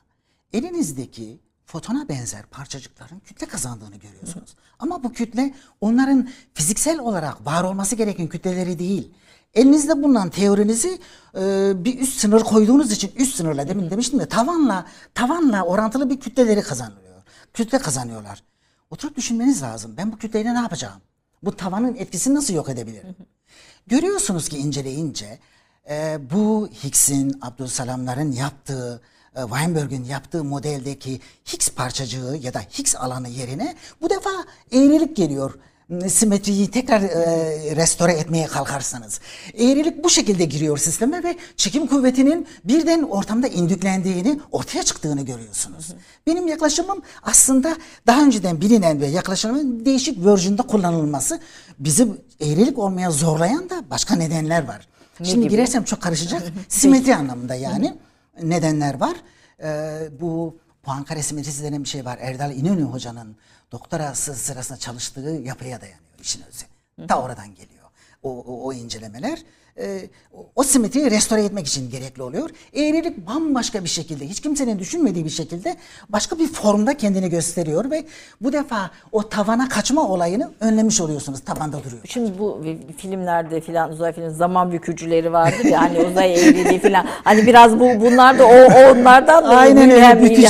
Speaker 3: elinizdeki fotona benzer parçacıkların kütle kazandığını görüyorsunuz. Ama bu kütle onların fiziksel olarak var olması gereken kütleleri değil. Elinizde bulunan teorinizi e, bir üst sınır koyduğunuz için üst sınırla demin demiştim ya tavanla tavanla orantılı bir kütleleri kazanıyor. Kütle kazanıyorlar. Oturup düşünmeniz lazım. Ben bu kütleyle ne yapacağım? Bu tavanın etkisini nasıl yok edebilirim? Görüyorsunuz ki inceleyince e, bu Higgs'in, Abdülsalamların yaptığı, Weinberg'in yaptığı modeldeki Higgs parçacığı ya da Higgs alanı yerine bu defa eğrilik geliyor. M, Simetriyi tekrar e, restore etmeye kalkarsanız. Eğrilik bu şekilde giriyor sisteme ve çekim kuvvetinin birden ortamda indüklendiğini, ortaya çıktığını görüyorsunuz. Benim yaklaşımım aslında daha önceden bilinen ve yaklaşımın değişik version'da kullanılması bizi eğrilik olmaya zorlayan da başka nedenler var. Şimdi
Speaker 1: gibi?
Speaker 3: girersem çok karışacak. Simetri anlamında yani nedenler var. Ee, bu Poincare simetrisi denen bir şey var. Erdal İnönü hocanın doktorası sırasında çalıştığı yapıya dayanıyor işin özü. Ta oradan geliyor o, o, o incelemeler. Ee, o, simetriyi restore etmek için gerekli oluyor. Eğrilik bambaşka bir şekilde, hiç kimsenin düşünmediği bir şekilde başka bir formda kendini gösteriyor ve bu defa o tavana kaçma olayını önlemiş oluyorsunuz. Tabanda duruyor.
Speaker 1: Şimdi bu filmlerde filan uzay film zaman bükücüleri vardır ya hani uzay eğriliği filan. Hani biraz bu bunlar da o onlardan da
Speaker 3: Aynen öyle, bükücü.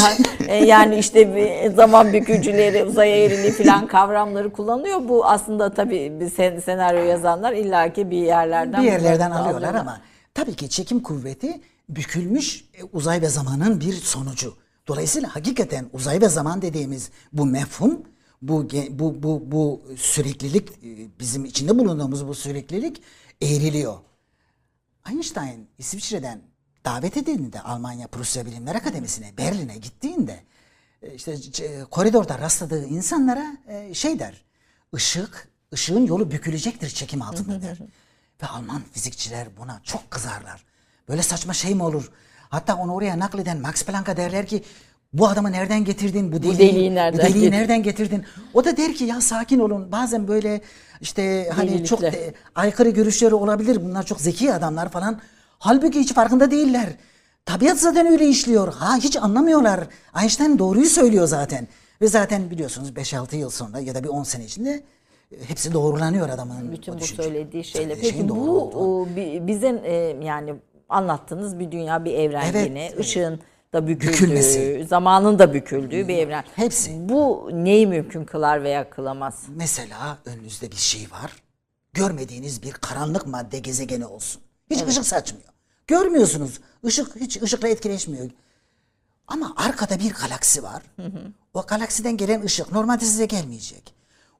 Speaker 1: e, yani işte bir zaman bükücüleri, uzay eğriliği filan kavramları kullanıyor. Bu aslında tabii sen, senaryo yazanlar illaki bir yerlerden
Speaker 3: bir yerlerden alıyorlar
Speaker 1: alıyorlar.
Speaker 3: ama tabii ki çekim kuvveti bükülmüş e, uzay ve zamanın bir sonucu. Dolayısıyla hakikaten uzay ve zaman dediğimiz bu mefhum, bu ge- bu bu bu süreklilik e, bizim içinde bulunduğumuz bu süreklilik eğriliyor. Einstein İsviçre'den davet edildiğinde Almanya Prusya Bilimler Akademisi'ne Berlin'e gittiğinde e, işte c- koridorda rastladığı insanlara e, şey der. Işık, ışığın yolu bükülecektir çekim altında der. Ve Alman fizikçiler buna çok kızarlar. Böyle saçma şey mi olur? Hatta onu oraya nakleden Max Planck'a derler ki bu adamı nereden getirdin? Bu deliği,
Speaker 1: deliği nereden
Speaker 3: bu deliği
Speaker 1: getirdin?"
Speaker 3: nereden getirdin? O da der ki ya sakin olun. Bazen böyle işte hani çok
Speaker 1: Delilikle.
Speaker 3: de- aykırı görüşleri olabilir. Bunlar çok zeki adamlar falan. Halbuki hiç farkında değiller. Tabiat zaten öyle işliyor. Ha hiç anlamıyorlar. Einstein doğruyu söylüyor zaten. Ve zaten biliyorsunuz 5-6 yıl sonra ya da bir 10 sene içinde hepsi doğrulanıyor adamın.
Speaker 1: Bütün bu
Speaker 3: düşünce.
Speaker 1: söylediği şeyle.
Speaker 3: Şeyin
Speaker 1: Peki
Speaker 3: doğru
Speaker 1: bu
Speaker 3: olduğu.
Speaker 1: e, yani anlattığınız bir dünya, bir evren
Speaker 3: Evet,
Speaker 1: yine.
Speaker 3: evet.
Speaker 1: Işığın da büküldüğü,
Speaker 3: Bükülmesi.
Speaker 1: zamanın da büküldüğü bir evren.
Speaker 3: Hepsi.
Speaker 1: Bu neyi mümkün kılar veya kılamaz?
Speaker 3: Mesela önünüzde bir şey var. Görmediğiniz bir karanlık madde gezegeni olsun. Hiç ışık saçmıyor. Görmüyorsunuz. Işık hiç ışıkla etkileşmiyor. Ama arkada bir galaksi var. O galaksiden gelen ışık normalde size gelmeyecek.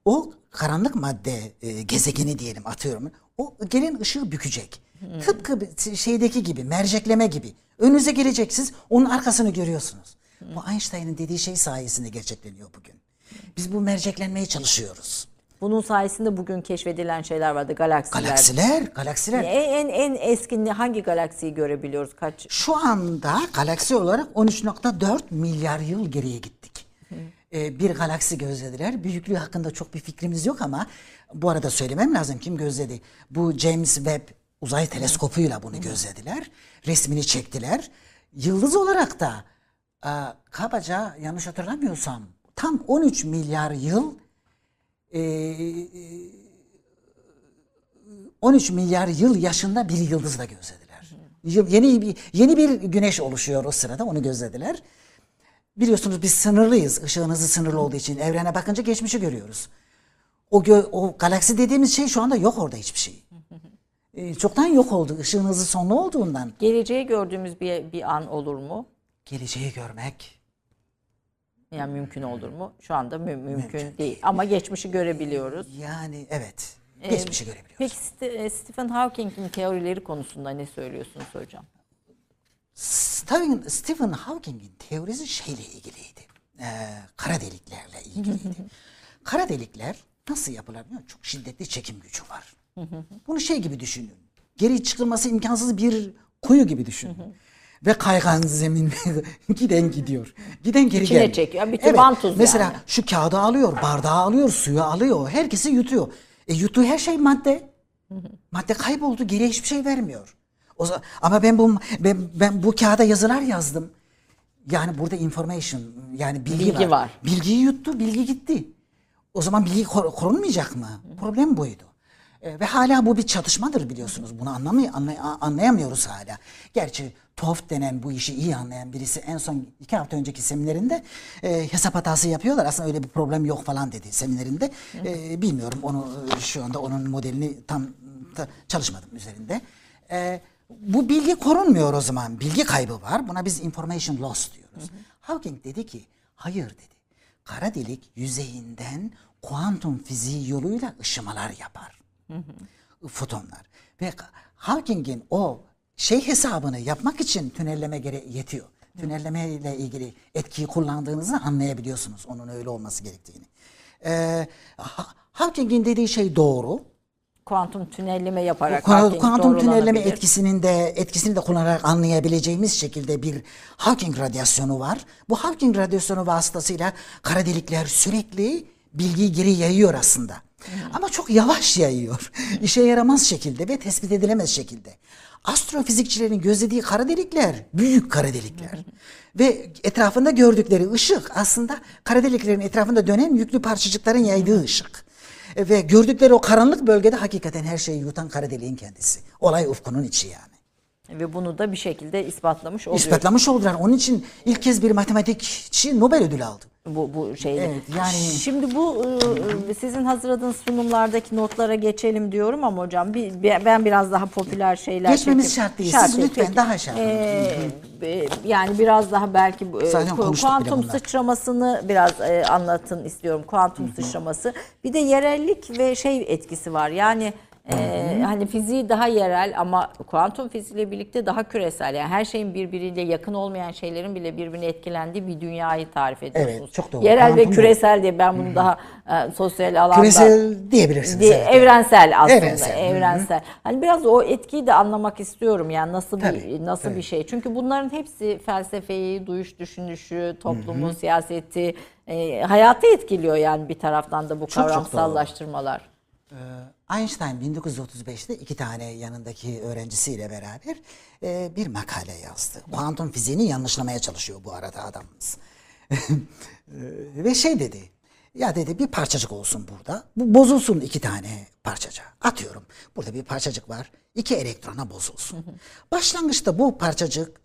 Speaker 3: O karanlık madde e, gezegeni diyelim atıyorum. O gelen ışığı bükecek. Tıpkı bir şeydeki gibi mercekleme gibi. Önünüze gelecek siz onun arkasını görüyorsunuz. Bu Einstein'ın dediği şey sayesinde gerçekleniyor bugün. Biz bu merceklenmeye çalışıyoruz.
Speaker 1: Bunun sayesinde bugün keşfedilen şeyler vardı. Galaksiler.
Speaker 3: Galaksiler, galaksiler.
Speaker 1: En, en, en eskin hangi galaksiyi görebiliyoruz? Kaç?
Speaker 3: Şu anda galaksi olarak 13.4 milyar yıl geriye gittik. Ee, bir galaksi gözlediler. Büyüklüğü hakkında çok bir fikrimiz yok ama bu arada söylemem lazım kim gözledi. Bu James Webb uzay teleskopuyla bunu gözlediler. Resmini çektiler. Yıldız olarak da e, kabaca yanlış hatırlamıyorsam tam 13 milyar yıl e, 13 milyar yıl yaşında bir yıldızla gözlediler. Yıl- Yeni bir yeni bir güneş oluşuyor o sırada onu gözlediler. Biliyorsunuz biz sınırlıyız. Işığın hızı sınırlı olduğu için evrene bakınca geçmişi görüyoruz. O gö- o galaksi dediğimiz şey şu anda yok orada hiçbir şey. Ee, çoktan yok oldu. Işığın hızı sonlu olduğundan
Speaker 1: Geleceği gördüğümüz bir, bir an olur mu?
Speaker 3: geleceği görmek
Speaker 1: Yani mümkün olur mu? Şu anda mü- mümkün değil. Ama geçmişi görebiliyoruz.
Speaker 3: yani evet.
Speaker 1: Ee,
Speaker 3: Geçmişi görebiliyoruz.
Speaker 1: Peki St- e, Stephen Hawking'in teorileri konusunda ne söylüyorsunuz hocam?
Speaker 3: Stephen, Stephen Hawking'in teorisi şeyle ilgiliydi. Ee, kara deliklerle ilgiliydi. kara delikler nasıl yapılar biliyor musun? Çok şiddetli çekim gücü var. Bunu şey gibi düşünün. Geri çıkılması imkansız bir kuyu gibi düşünün. Ve kaygan zemin giden gidiyor. Giden geri
Speaker 1: İçine
Speaker 3: gelmiyor.
Speaker 1: çekiyor. Bir vantuz
Speaker 3: Mesela
Speaker 1: yani.
Speaker 3: şu kağıdı alıyor, bardağı alıyor, suyu alıyor. Herkesi yutuyor. E yuttuğu her şey madde. Madde kayboldu. Geriye hiçbir şey vermiyor. O zaman, ama ben bu ben, ben bu kağıda yazılar yazdım. Yani burada information yani bilgi,
Speaker 1: Bilgi
Speaker 3: var.
Speaker 1: var.
Speaker 3: Bilgiyi yuttu, bilgi gitti. O zaman bilgi kor- korunmayacak mı? Problem buydu. E, ve hala bu bir çatışmadır biliyorsunuz. Bunu anlamay anlay- anlayamıyoruz hala. Gerçi TOEFL denen bu işi iyi anlayan birisi en son iki hafta önceki seminerinde e, hesap hatası yapıyorlar. Aslında öyle bir problem yok falan dedi seminerinde. E, bilmiyorum onu e, şu anda onun modelini tam ta- çalışmadım üzerinde. E, bu bilgi korunmuyor o zaman. Bilgi kaybı var. Buna biz information loss diyoruz. Hawking dedi ki hayır dedi. Kara delik yüzeyinden kuantum fiziği yoluyla ışımalar yapar. Fotonlar. Ve Hawking'in o şey hesabını yapmak için tünelleme gere yetiyor. Tünelleme ile ilgili etkiyi kullandığınızı anlayabiliyorsunuz onun öyle olması gerektiğini. Ee, Ha- Hawking'in dediği şey doğru.
Speaker 1: Kuantum tünelleme yaparak Hawking
Speaker 3: kuantum tünelleme etkisinin de etkisini de kullanarak anlayabileceğimiz şekilde bir Hawking radyasyonu var. Bu Hawking radyasyonu vasıtasıyla kara delikler sürekli bilgiyi geri yayıyor aslında. Ama çok yavaş yayıyor. İşe yaramaz şekilde ve tespit edilemez şekilde. Astrofizikçilerin gözlediği kara delikler büyük kara delikler. ve etrafında gördükleri ışık aslında kara deliklerin etrafında dönen yüklü parçacıkların yaydığı ışık. E, Ve gördükleri o karanlık bölgede hakikaten her şeyi yutan kara deliğin kendisi. Olay ufkunun içi yani.
Speaker 1: Ve bunu da bir şekilde ispatlamış oluyor.
Speaker 3: İspatlamış oldular. Onun için ilk kez bir matematikçi Nobel ödülü aldı.
Speaker 1: bu bu şeyle.
Speaker 3: Evet, yani-
Speaker 1: Şimdi bu e, sizin hazırladığınız sunumlardaki notlara geçelim diyorum ama hocam bir, ben biraz daha popüler şeyler
Speaker 3: Geçmemiz
Speaker 1: çekip-
Speaker 3: şart değil. Siz lütfen daha şart.
Speaker 1: Ee, e, yani biraz daha belki e,
Speaker 3: Zaten bile
Speaker 1: kuantum sıçramasını biraz e, anlatın istiyorum. Kuantum sıçraması. Bir de yerellik ve şey etkisi var. Yani e, hani fiziği daha yerel ama kuantum fiziğiyle birlikte daha küresel. Yani her şeyin birbiriyle yakın olmayan şeylerin bile birbirine etkilendiği bir dünyayı tarif ediyorsunuz.
Speaker 3: çok doğru.
Speaker 1: Yerel ve
Speaker 3: Kuantum bu.
Speaker 1: küresel diye ben bunu daha e, sosyal alanda
Speaker 3: Küresel diyebilirsiniz.
Speaker 1: Diye-
Speaker 3: evet.
Speaker 1: evrensel aslında
Speaker 3: Evrensel,
Speaker 1: evrensel. Hani biraz o etkiyi de anlamak istiyorum yani nasıl bir
Speaker 3: Tabii,
Speaker 1: nasıl
Speaker 3: tabii.
Speaker 1: bir şey. Çünkü bunların hepsi felsefeyi, duyuş düşünüşü, toplumu, siyaseti, e, hayatı etkiliyor yani bir taraftan da bu
Speaker 3: Çok, çok doğru.
Speaker 1: Kavramsallaştırmalar.
Speaker 3: Einstein 1935'te iki tane yanındaki öğrencisiyle beraber e, bir makale yazdı. Kuantum fiziğini yanlışlamaya çalışıyor bu arada adamımız. E, Ve şey dedi. Ya dedi bir parçacık olsun burada. Bu bozulsun iki tane parçacık. Atıyorum. Burada bir parçacık var. İki elektrona bozulsun. Başlangıçta bu parçacık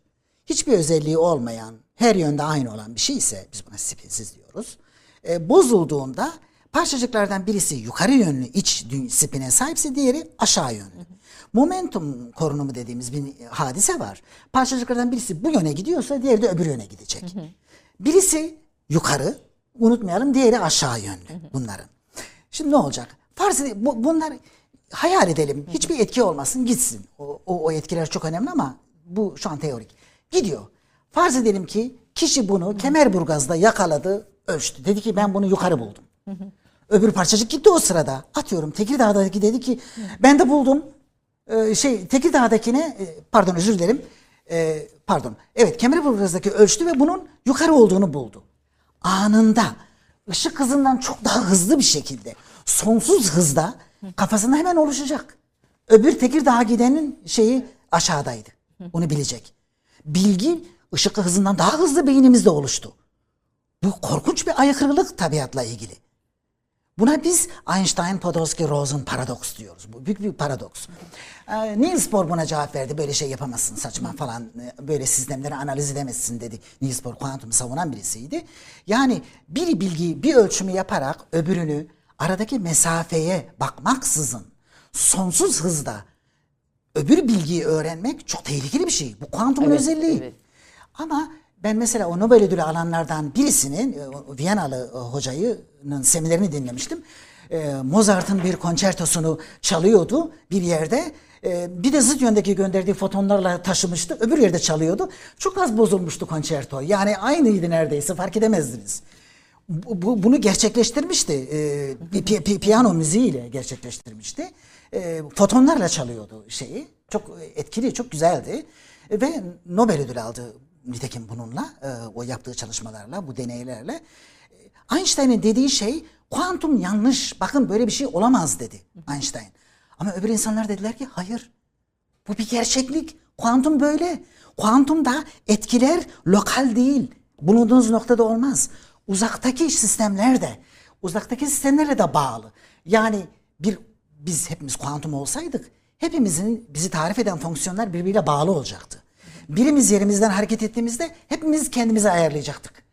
Speaker 3: hiçbir özelliği olmayan, her yönde aynı olan bir şey ise biz buna spinsiz diyoruz. E, bozulduğunda parçacıklardan birisi yukarı yönlü iç spine sahipse diğeri aşağı yönlü. Momentum korunumu dediğimiz bir hadise var. Parçacıklardan birisi bu yöne gidiyorsa diğeri de öbür yöne gidecek. Birisi yukarı, unutmayalım diğeri aşağı yönlü bunların. Şimdi ne olacak? Farz edelim, bu, bunlar hayal edelim. Hiçbir etki olmasın gitsin. O, o, o etkiler çok önemli ama bu şu an teorik. Gidiyor. Farz edelim ki kişi bunu Kemerburgaz'da yakaladı, ölçtü. Dedi ki ben bunu yukarı buldum. Öbür parçacık gitti o sırada. Atıyorum Tekirdağ'daki dedi ki ben de buldum. Ee, şey Tekirdağ'dakine e, pardon özür dilerim. Ee, pardon. Evet Kemerburgaz'daki ölçtü ve bunun yukarı olduğunu buldu. Anında ışık hızından çok daha hızlı bir şekilde sonsuz hızda kafasında hemen oluşacak. Öbür Tekirdağ'a gidenin şeyi aşağıdaydı. Onu bilecek. Bilgi ışık hızından daha hızlı beynimizde oluştu. Bu korkunç bir aykırılık tabiatla ilgili. Buna biz Einstein, Podolsky, Rosen paradoks diyoruz. Bu büyük bir paradoks. Ee, Niels Bohr buna cevap verdi. Böyle şey yapamazsın saçma falan. e, Böyle sistemleri analiz edemezsin dedi. Niels Bohr kuantumu savunan birisiydi. Yani bir bilgi, bir ölçümü yaparak öbürünü aradaki mesafeye bakmaksızın sonsuz hızda öbür bilgiyi öğrenmek çok tehlikeli bir şey. Bu kuantumun
Speaker 1: Evet,
Speaker 3: özelliği.
Speaker 1: evet.
Speaker 3: Ama ben mesela o Nobel ödülü alanlardan birisinin, e, Viyanalı e, hocayının seminerini dinlemiştim. E, Mozart'ın bir konçertosunu çalıyordu bir yerde. Bir de zıt yöndeki gönderdiği fotonlarla taşımıştı. Öbür yerde çalıyordu. Çok az bozulmuştu konçerto. Yani aynıydı neredeyse fark edemezdiniz. Bu, bu- bunu gerçekleştirmişti. Piyano müziğiyle gerçekleştirmişti. Fotonlarla çalıyordu şeyi. Çok etkili, çok güzeldi. Ve Nobel ödülü aldı nitekim bununla, e, o yaptığı çalışmalarla, bu deneylerle. E, Einstein'ın dediği şey kuantum yanlış. Bakın böyle bir şey olamaz dedi Einstein. Ama öbür insanlar dediler ki hayır. Bu bir gerçeklik. Kuantum böyle. Kuantumda etkiler lokal değil. Bulunduğunuz noktada olmaz. Uzaktaki sistemler de, uzaktaki sistemlere de bağlı. Yani bir biz hepimiz kuantum olsaydık, hepimizin bizi tarif eden fonksiyonlar birbiriyle bağlı olacaktı. Birimiz yerimizden hareket ettiğimizde hepimiz kendimizi ayarlayacaktık.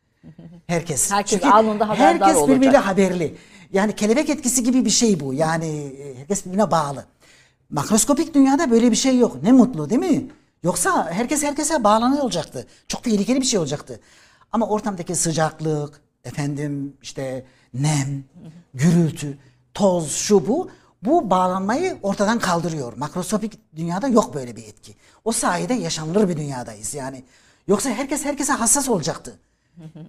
Speaker 3: Herkes.
Speaker 1: Herkes anında haberdar
Speaker 3: Herkes birbiriyle
Speaker 1: olacak.
Speaker 3: haberli. Yani kelebek etkisi gibi bir şey bu. Yani e, herkes birbirine bağlı. Makroskopik dünyada böyle bir şey yok. Ne mutlu değil mi? Yoksa herkes herkese bağlanıyor olacaktı. Çok tehlikeli bir şey olacaktı. Ama ortamdaki sıcaklık, efendim işte nem, gürültü, toz, şu bu. Bu bağlanmayı ortadan kaldırıyor. Makroskopik dünyada yok böyle bir etki. O sayede yaşanılır bir dünyadayız. Yani yoksa herkes herkese hassas olacaktı.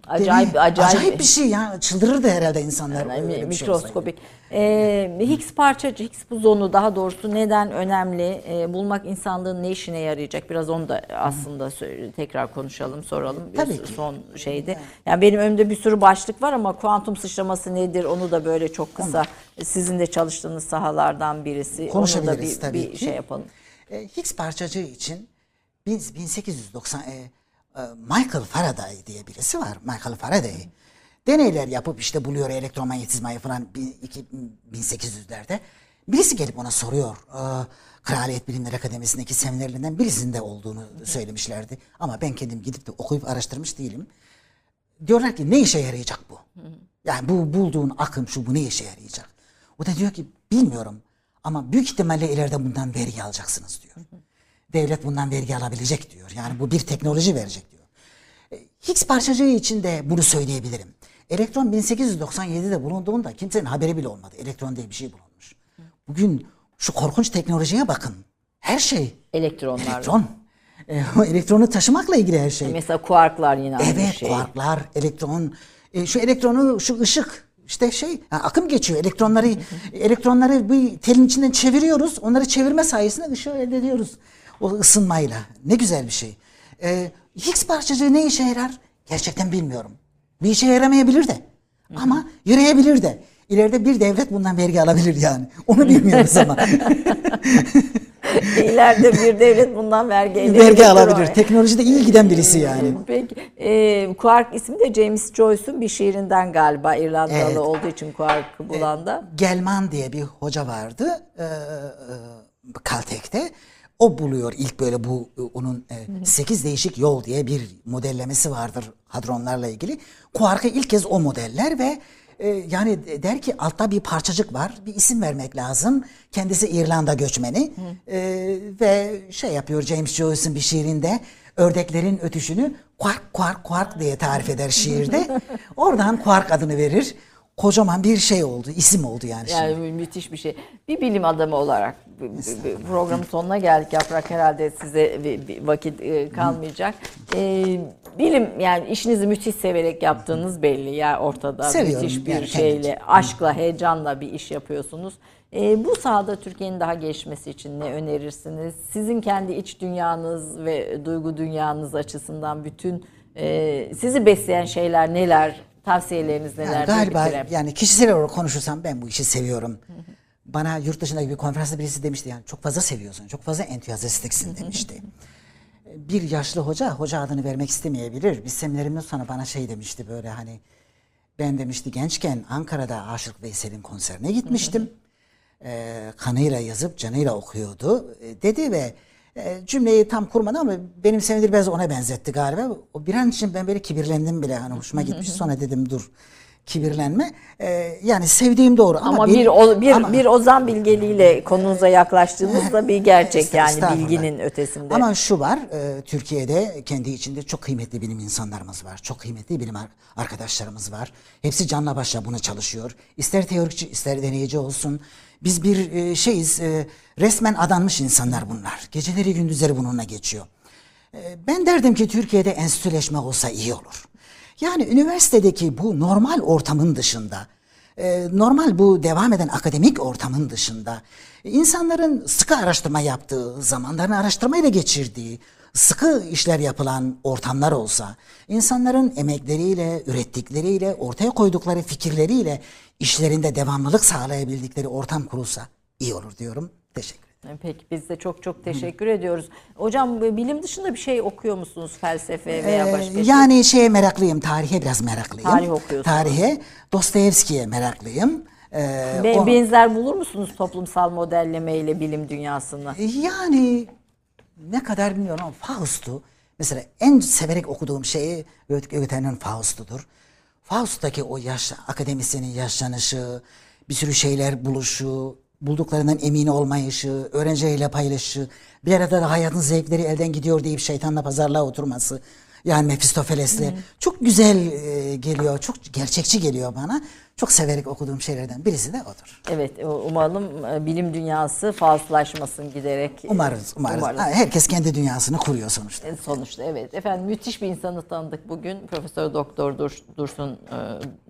Speaker 1: Acayip,
Speaker 3: mi?
Speaker 1: acayip.
Speaker 3: bir şey ya. Çıldırırdı herhalde insanlar.
Speaker 1: Yani
Speaker 3: öyle şey olsaydı.
Speaker 1: mikroskopik. Ee, Higgs parçacığı, Higgs bozonu daha doğrusu neden önemli? Ee, bulmak insanlığın ne işine yarayacak? Biraz onu da aslında sö- tekrar konuşalım, soralım. Bir
Speaker 3: Tabii ki.
Speaker 1: Son şeydi. Yani benim önümde bir sürü başlık var ama kuantum sıçraması nedir? Onu da böyle çok kısa sizin de çalıştığınız sahalardan birisi. Onu da
Speaker 3: Konuşabiliriz
Speaker 1: bir,
Speaker 3: tabii
Speaker 1: bir
Speaker 3: ki.
Speaker 1: şey yapalım.
Speaker 3: E, Higgs parçacığı için bin- 1890 e, e, Michael Faraday diye birisi var. Michael Faraday. Deneyler yapıp işte buluyor elektromanyetizmayı falan bin- iki- 1800'lerde. Birisi gelip ona soruyor. E, Kraliyet Bilimler Akademisi'ndeki seminerlerinden birisinde olduğunu söylemişlerdi. Ama ben kendim gidip de okuyup araştırmış değilim. Diyorlar ki ne işe yarayacak bu? Yani bu bulduğun akım şu bu ne işe yarayacak? O da diyor ki bilmiyorum ama büyük ihtimalle ileride bundan vergi alacaksınız diyor. Devlet bundan vergi alabilecek diyor. Yani bu bir teknoloji verecek diyor. E, Higgs parçacığı için de bunu söyleyebilirim. Elektron 1897'de bulunduğunda kimsenin haberi bile olmadı. Elektron diye bir şey bulunmuş. Bugün şu korkunç teknolojiye bakın. Her şey
Speaker 1: Elektronlar.
Speaker 3: elektron. E, elektronu taşımakla ilgili her şey.
Speaker 1: Mesela kuarklar yine aynı
Speaker 3: Evet,
Speaker 1: şey.
Speaker 3: kuarklar, elektron, e, şu elektronu, şu ışık, işte şey, ha, akım geçiyor. Elektronları, elektronları bir telin içinden çeviriyoruz. Onları çevirme sayesinde ışığı elde ediyoruz. O ısınmayla. Ne güzel bir şey. E, Higgs parçacığı ne işe yarar? Gerçekten bilmiyorum. Bir işe yaramayabilir de. Ama yarayabilir de. İleride bir devlet bundan vergi alabilir yani. Onu bilmiyoruz ama.
Speaker 1: İleride bir devlet bundan vergi elde
Speaker 3: vergi alabilir.
Speaker 1: oraya.
Speaker 3: Teknolojide iyi giden birisi yani.
Speaker 1: Peki. E, Quark ismi de James Joyce'un bir şiirinden galiba İrlandalı
Speaker 3: Evet.
Speaker 1: olduğu için Quark'ı bulan da.
Speaker 3: Gelman diye bir hoca vardı e, e, Caltech'te. O buluyor ilk böyle bu e, onun 8 değişik yol diye bir modellemesi vardır hadronlarla ilgili. Kuark'ı ilk kez o modeller ve e, yani der ki altta bir parçacık var. Bir isim vermek lazım. Kendisi İrlanda göçmeni. E, ve şey yapıyor James Joyce'un bir şiirinde ördeklerin ötüşünü kuark kuark kuark diye tarif eder şiirde. Oradan kuark adını verir. Kocaman bir şey oldu, isim oldu yani, şimdi.
Speaker 1: Yani müthiş bir şey. Bir bilim adamı olarak programın sonuna geldik Yaprak herhalde size bir- bir vakit e, kalmayacak. E, bilim yani işinizi müthiş severek yaptığınız belli ya ortada
Speaker 3: Seviyorum
Speaker 1: müthiş bir
Speaker 3: yani
Speaker 1: şeyle
Speaker 3: kendimce.
Speaker 1: aşkla heyecanla bir iş yapıyorsunuz. E, bu sahada Türkiye'nin daha gelişmesi için ne önerirsiniz? Sizin kendi iç dünyanız ve duygu dünyanız açısından bütün e, sizi besleyen şeyler neler? Tavsiyeleriniz neler?
Speaker 3: Yani galiba
Speaker 1: bitirelim.
Speaker 3: yani kişisel olarak konuşursam ben bu işi seviyorum. Bana yurt dışındaki bir konferansta birisi demişti yani çok fazla seviyorsun, çok fazla entüzyastiksin demişti. Bir yaşlı hoca, hoca adını vermek istemeyebilir. Bir seminerimden sonra bana şey demişti böyle hani Ben demişti gençken Ankara'da Aşık Veysel'in konserine gitmiştim. Ee, kanıyla yazıp canıyla okuyordu e, dedi ve e, cümleyi tam kurmadı ama benim sevdiğim biraz ona benzetti galiba. O bir an için ben böyle kibirlendim bile hani hoşuma gitmiş. Sonra dedim dur kibirlenme. Ee, yani sevdiğim doğru ama,
Speaker 1: Ama
Speaker 3: benim-
Speaker 1: bir o, bir
Speaker 3: ama-
Speaker 1: bir Ozan bilgeliğiyle konunuza yaklaştığınızda bir gerçek yani bilginin ötesinde.
Speaker 3: Ama şu var, e, Türkiye'de kendi içinde çok kıymetli bilim insanlarımız var. Çok kıymetli bilim ar- arkadaşlarımız var. Hepsi canla başla buna çalışıyor. İster teorikçi, ister deneyici olsun. Biz bir e, şeyiz, e, resmen adanmış insanlar bunlar. Geceleri gündüzleri bununla geçiyor. E, Ben derdim ki Türkiye'de enstitüleşme olsa iyi olur. Yani üniversitedeki bu normal ortamın dışında, e, normal bu devam eden akademik ortamın dışında insanların sıkı araştırma yaptığı, zamanlarını araştırmayla geçirdiği, sıkı işler yapılan ortamlar olsa, insanların emekleriyle, ürettikleriyle, ortaya koydukları fikirleriyle işlerinde devamlılık sağlayabildikleri ortam kurulsa iyi olur diyorum. Teşekkür ederim.
Speaker 1: Peki biz de çok çok teşekkür ediyoruz. Hocam bu bilim dışında bir şey okuyor musunuz felsefe veya
Speaker 3: Ee,
Speaker 1: başka şey?
Speaker 3: yani şeye meraklıyım, tarihe biraz meraklıyım.
Speaker 1: Tarih okuyorsunuz.
Speaker 3: Tarihe, Dostoyevski'ye meraklıyım. Ee,
Speaker 1: Be-
Speaker 3: o-
Speaker 1: benzer bulur musunuz toplumsal modelleme ile bilim dünyasını?
Speaker 3: Yani ne kadar bilmiyorum ama Faust'u mesela en severek okuduğum şey Goethe'nin Faust'udur. Faust'taki o yaş, akademisyenin yaşlanışı, bir sürü şeyler buluşu, bulduklarından emin olmayışı, öğrencileriyle paylaşışı, bir arada da hayatın zevkleri elden gidiyor deyip şeytanla pazarlığa oturması. Yani Mephistopheles'le çok güzel e, geliyor, çok gerçekçi geliyor bana. Çok severek okuduğum şeylerden birisi de odur.
Speaker 1: Evet umalım e, bilim dünyası fazlaşmasın giderek.
Speaker 3: Umarız, umarız. Ha, Herkes kendi dünyasını kuruyor sonuçta.
Speaker 1: E, Sonuçta evet. Efendim müthiş bir insanı tanıdık bugün. Profesör Doktor Dur, Dursun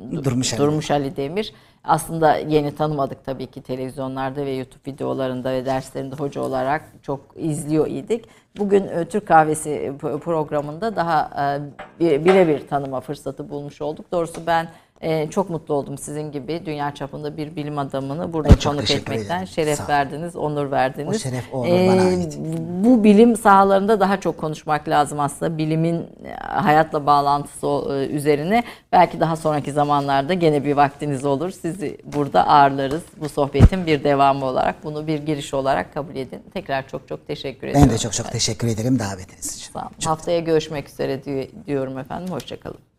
Speaker 1: e, Dur-
Speaker 3: Durmuş Ali.
Speaker 1: Durmuş Ali Demir. Aslında yeni tanımadık tabii ki televizyonlarda ve YouTube videolarında ve derslerinde hoca olarak çok izliyor idik. Bugün e, Türk Kahvesi p- programında daha e, bir- birebir tanıma fırsatı bulmuş olduk. Doğrusu ben e, çok mutlu oldum sizin gibi dünya çapında bir bilim adamını burada
Speaker 3: Ben çok
Speaker 1: konuk etmekten.
Speaker 3: ederim.
Speaker 1: Şeref
Speaker 3: Sağ
Speaker 1: verdiniz, onur verdiniz.
Speaker 3: O şeref, onur bana ait.
Speaker 1: Bu bilim sahalarında daha çok konuşmak lazım aslında. Bilimin e, hayatla bağlantısı e, üzerine. Belki daha sonraki zamanlarda gene bir vaktiniz olur. Sizi burada ağırlarız. Bu sohbetin bir devamı olarak. Bunu bir giriş olarak kabul edin. Tekrar çok çok teşekkür ediyorum.
Speaker 3: Ben de çok çok teşekkür ederim davetiniz için.
Speaker 1: Sağ olun. Haftaya görüşmek üzere diyor- diyorum efendim. Hoşçakalın.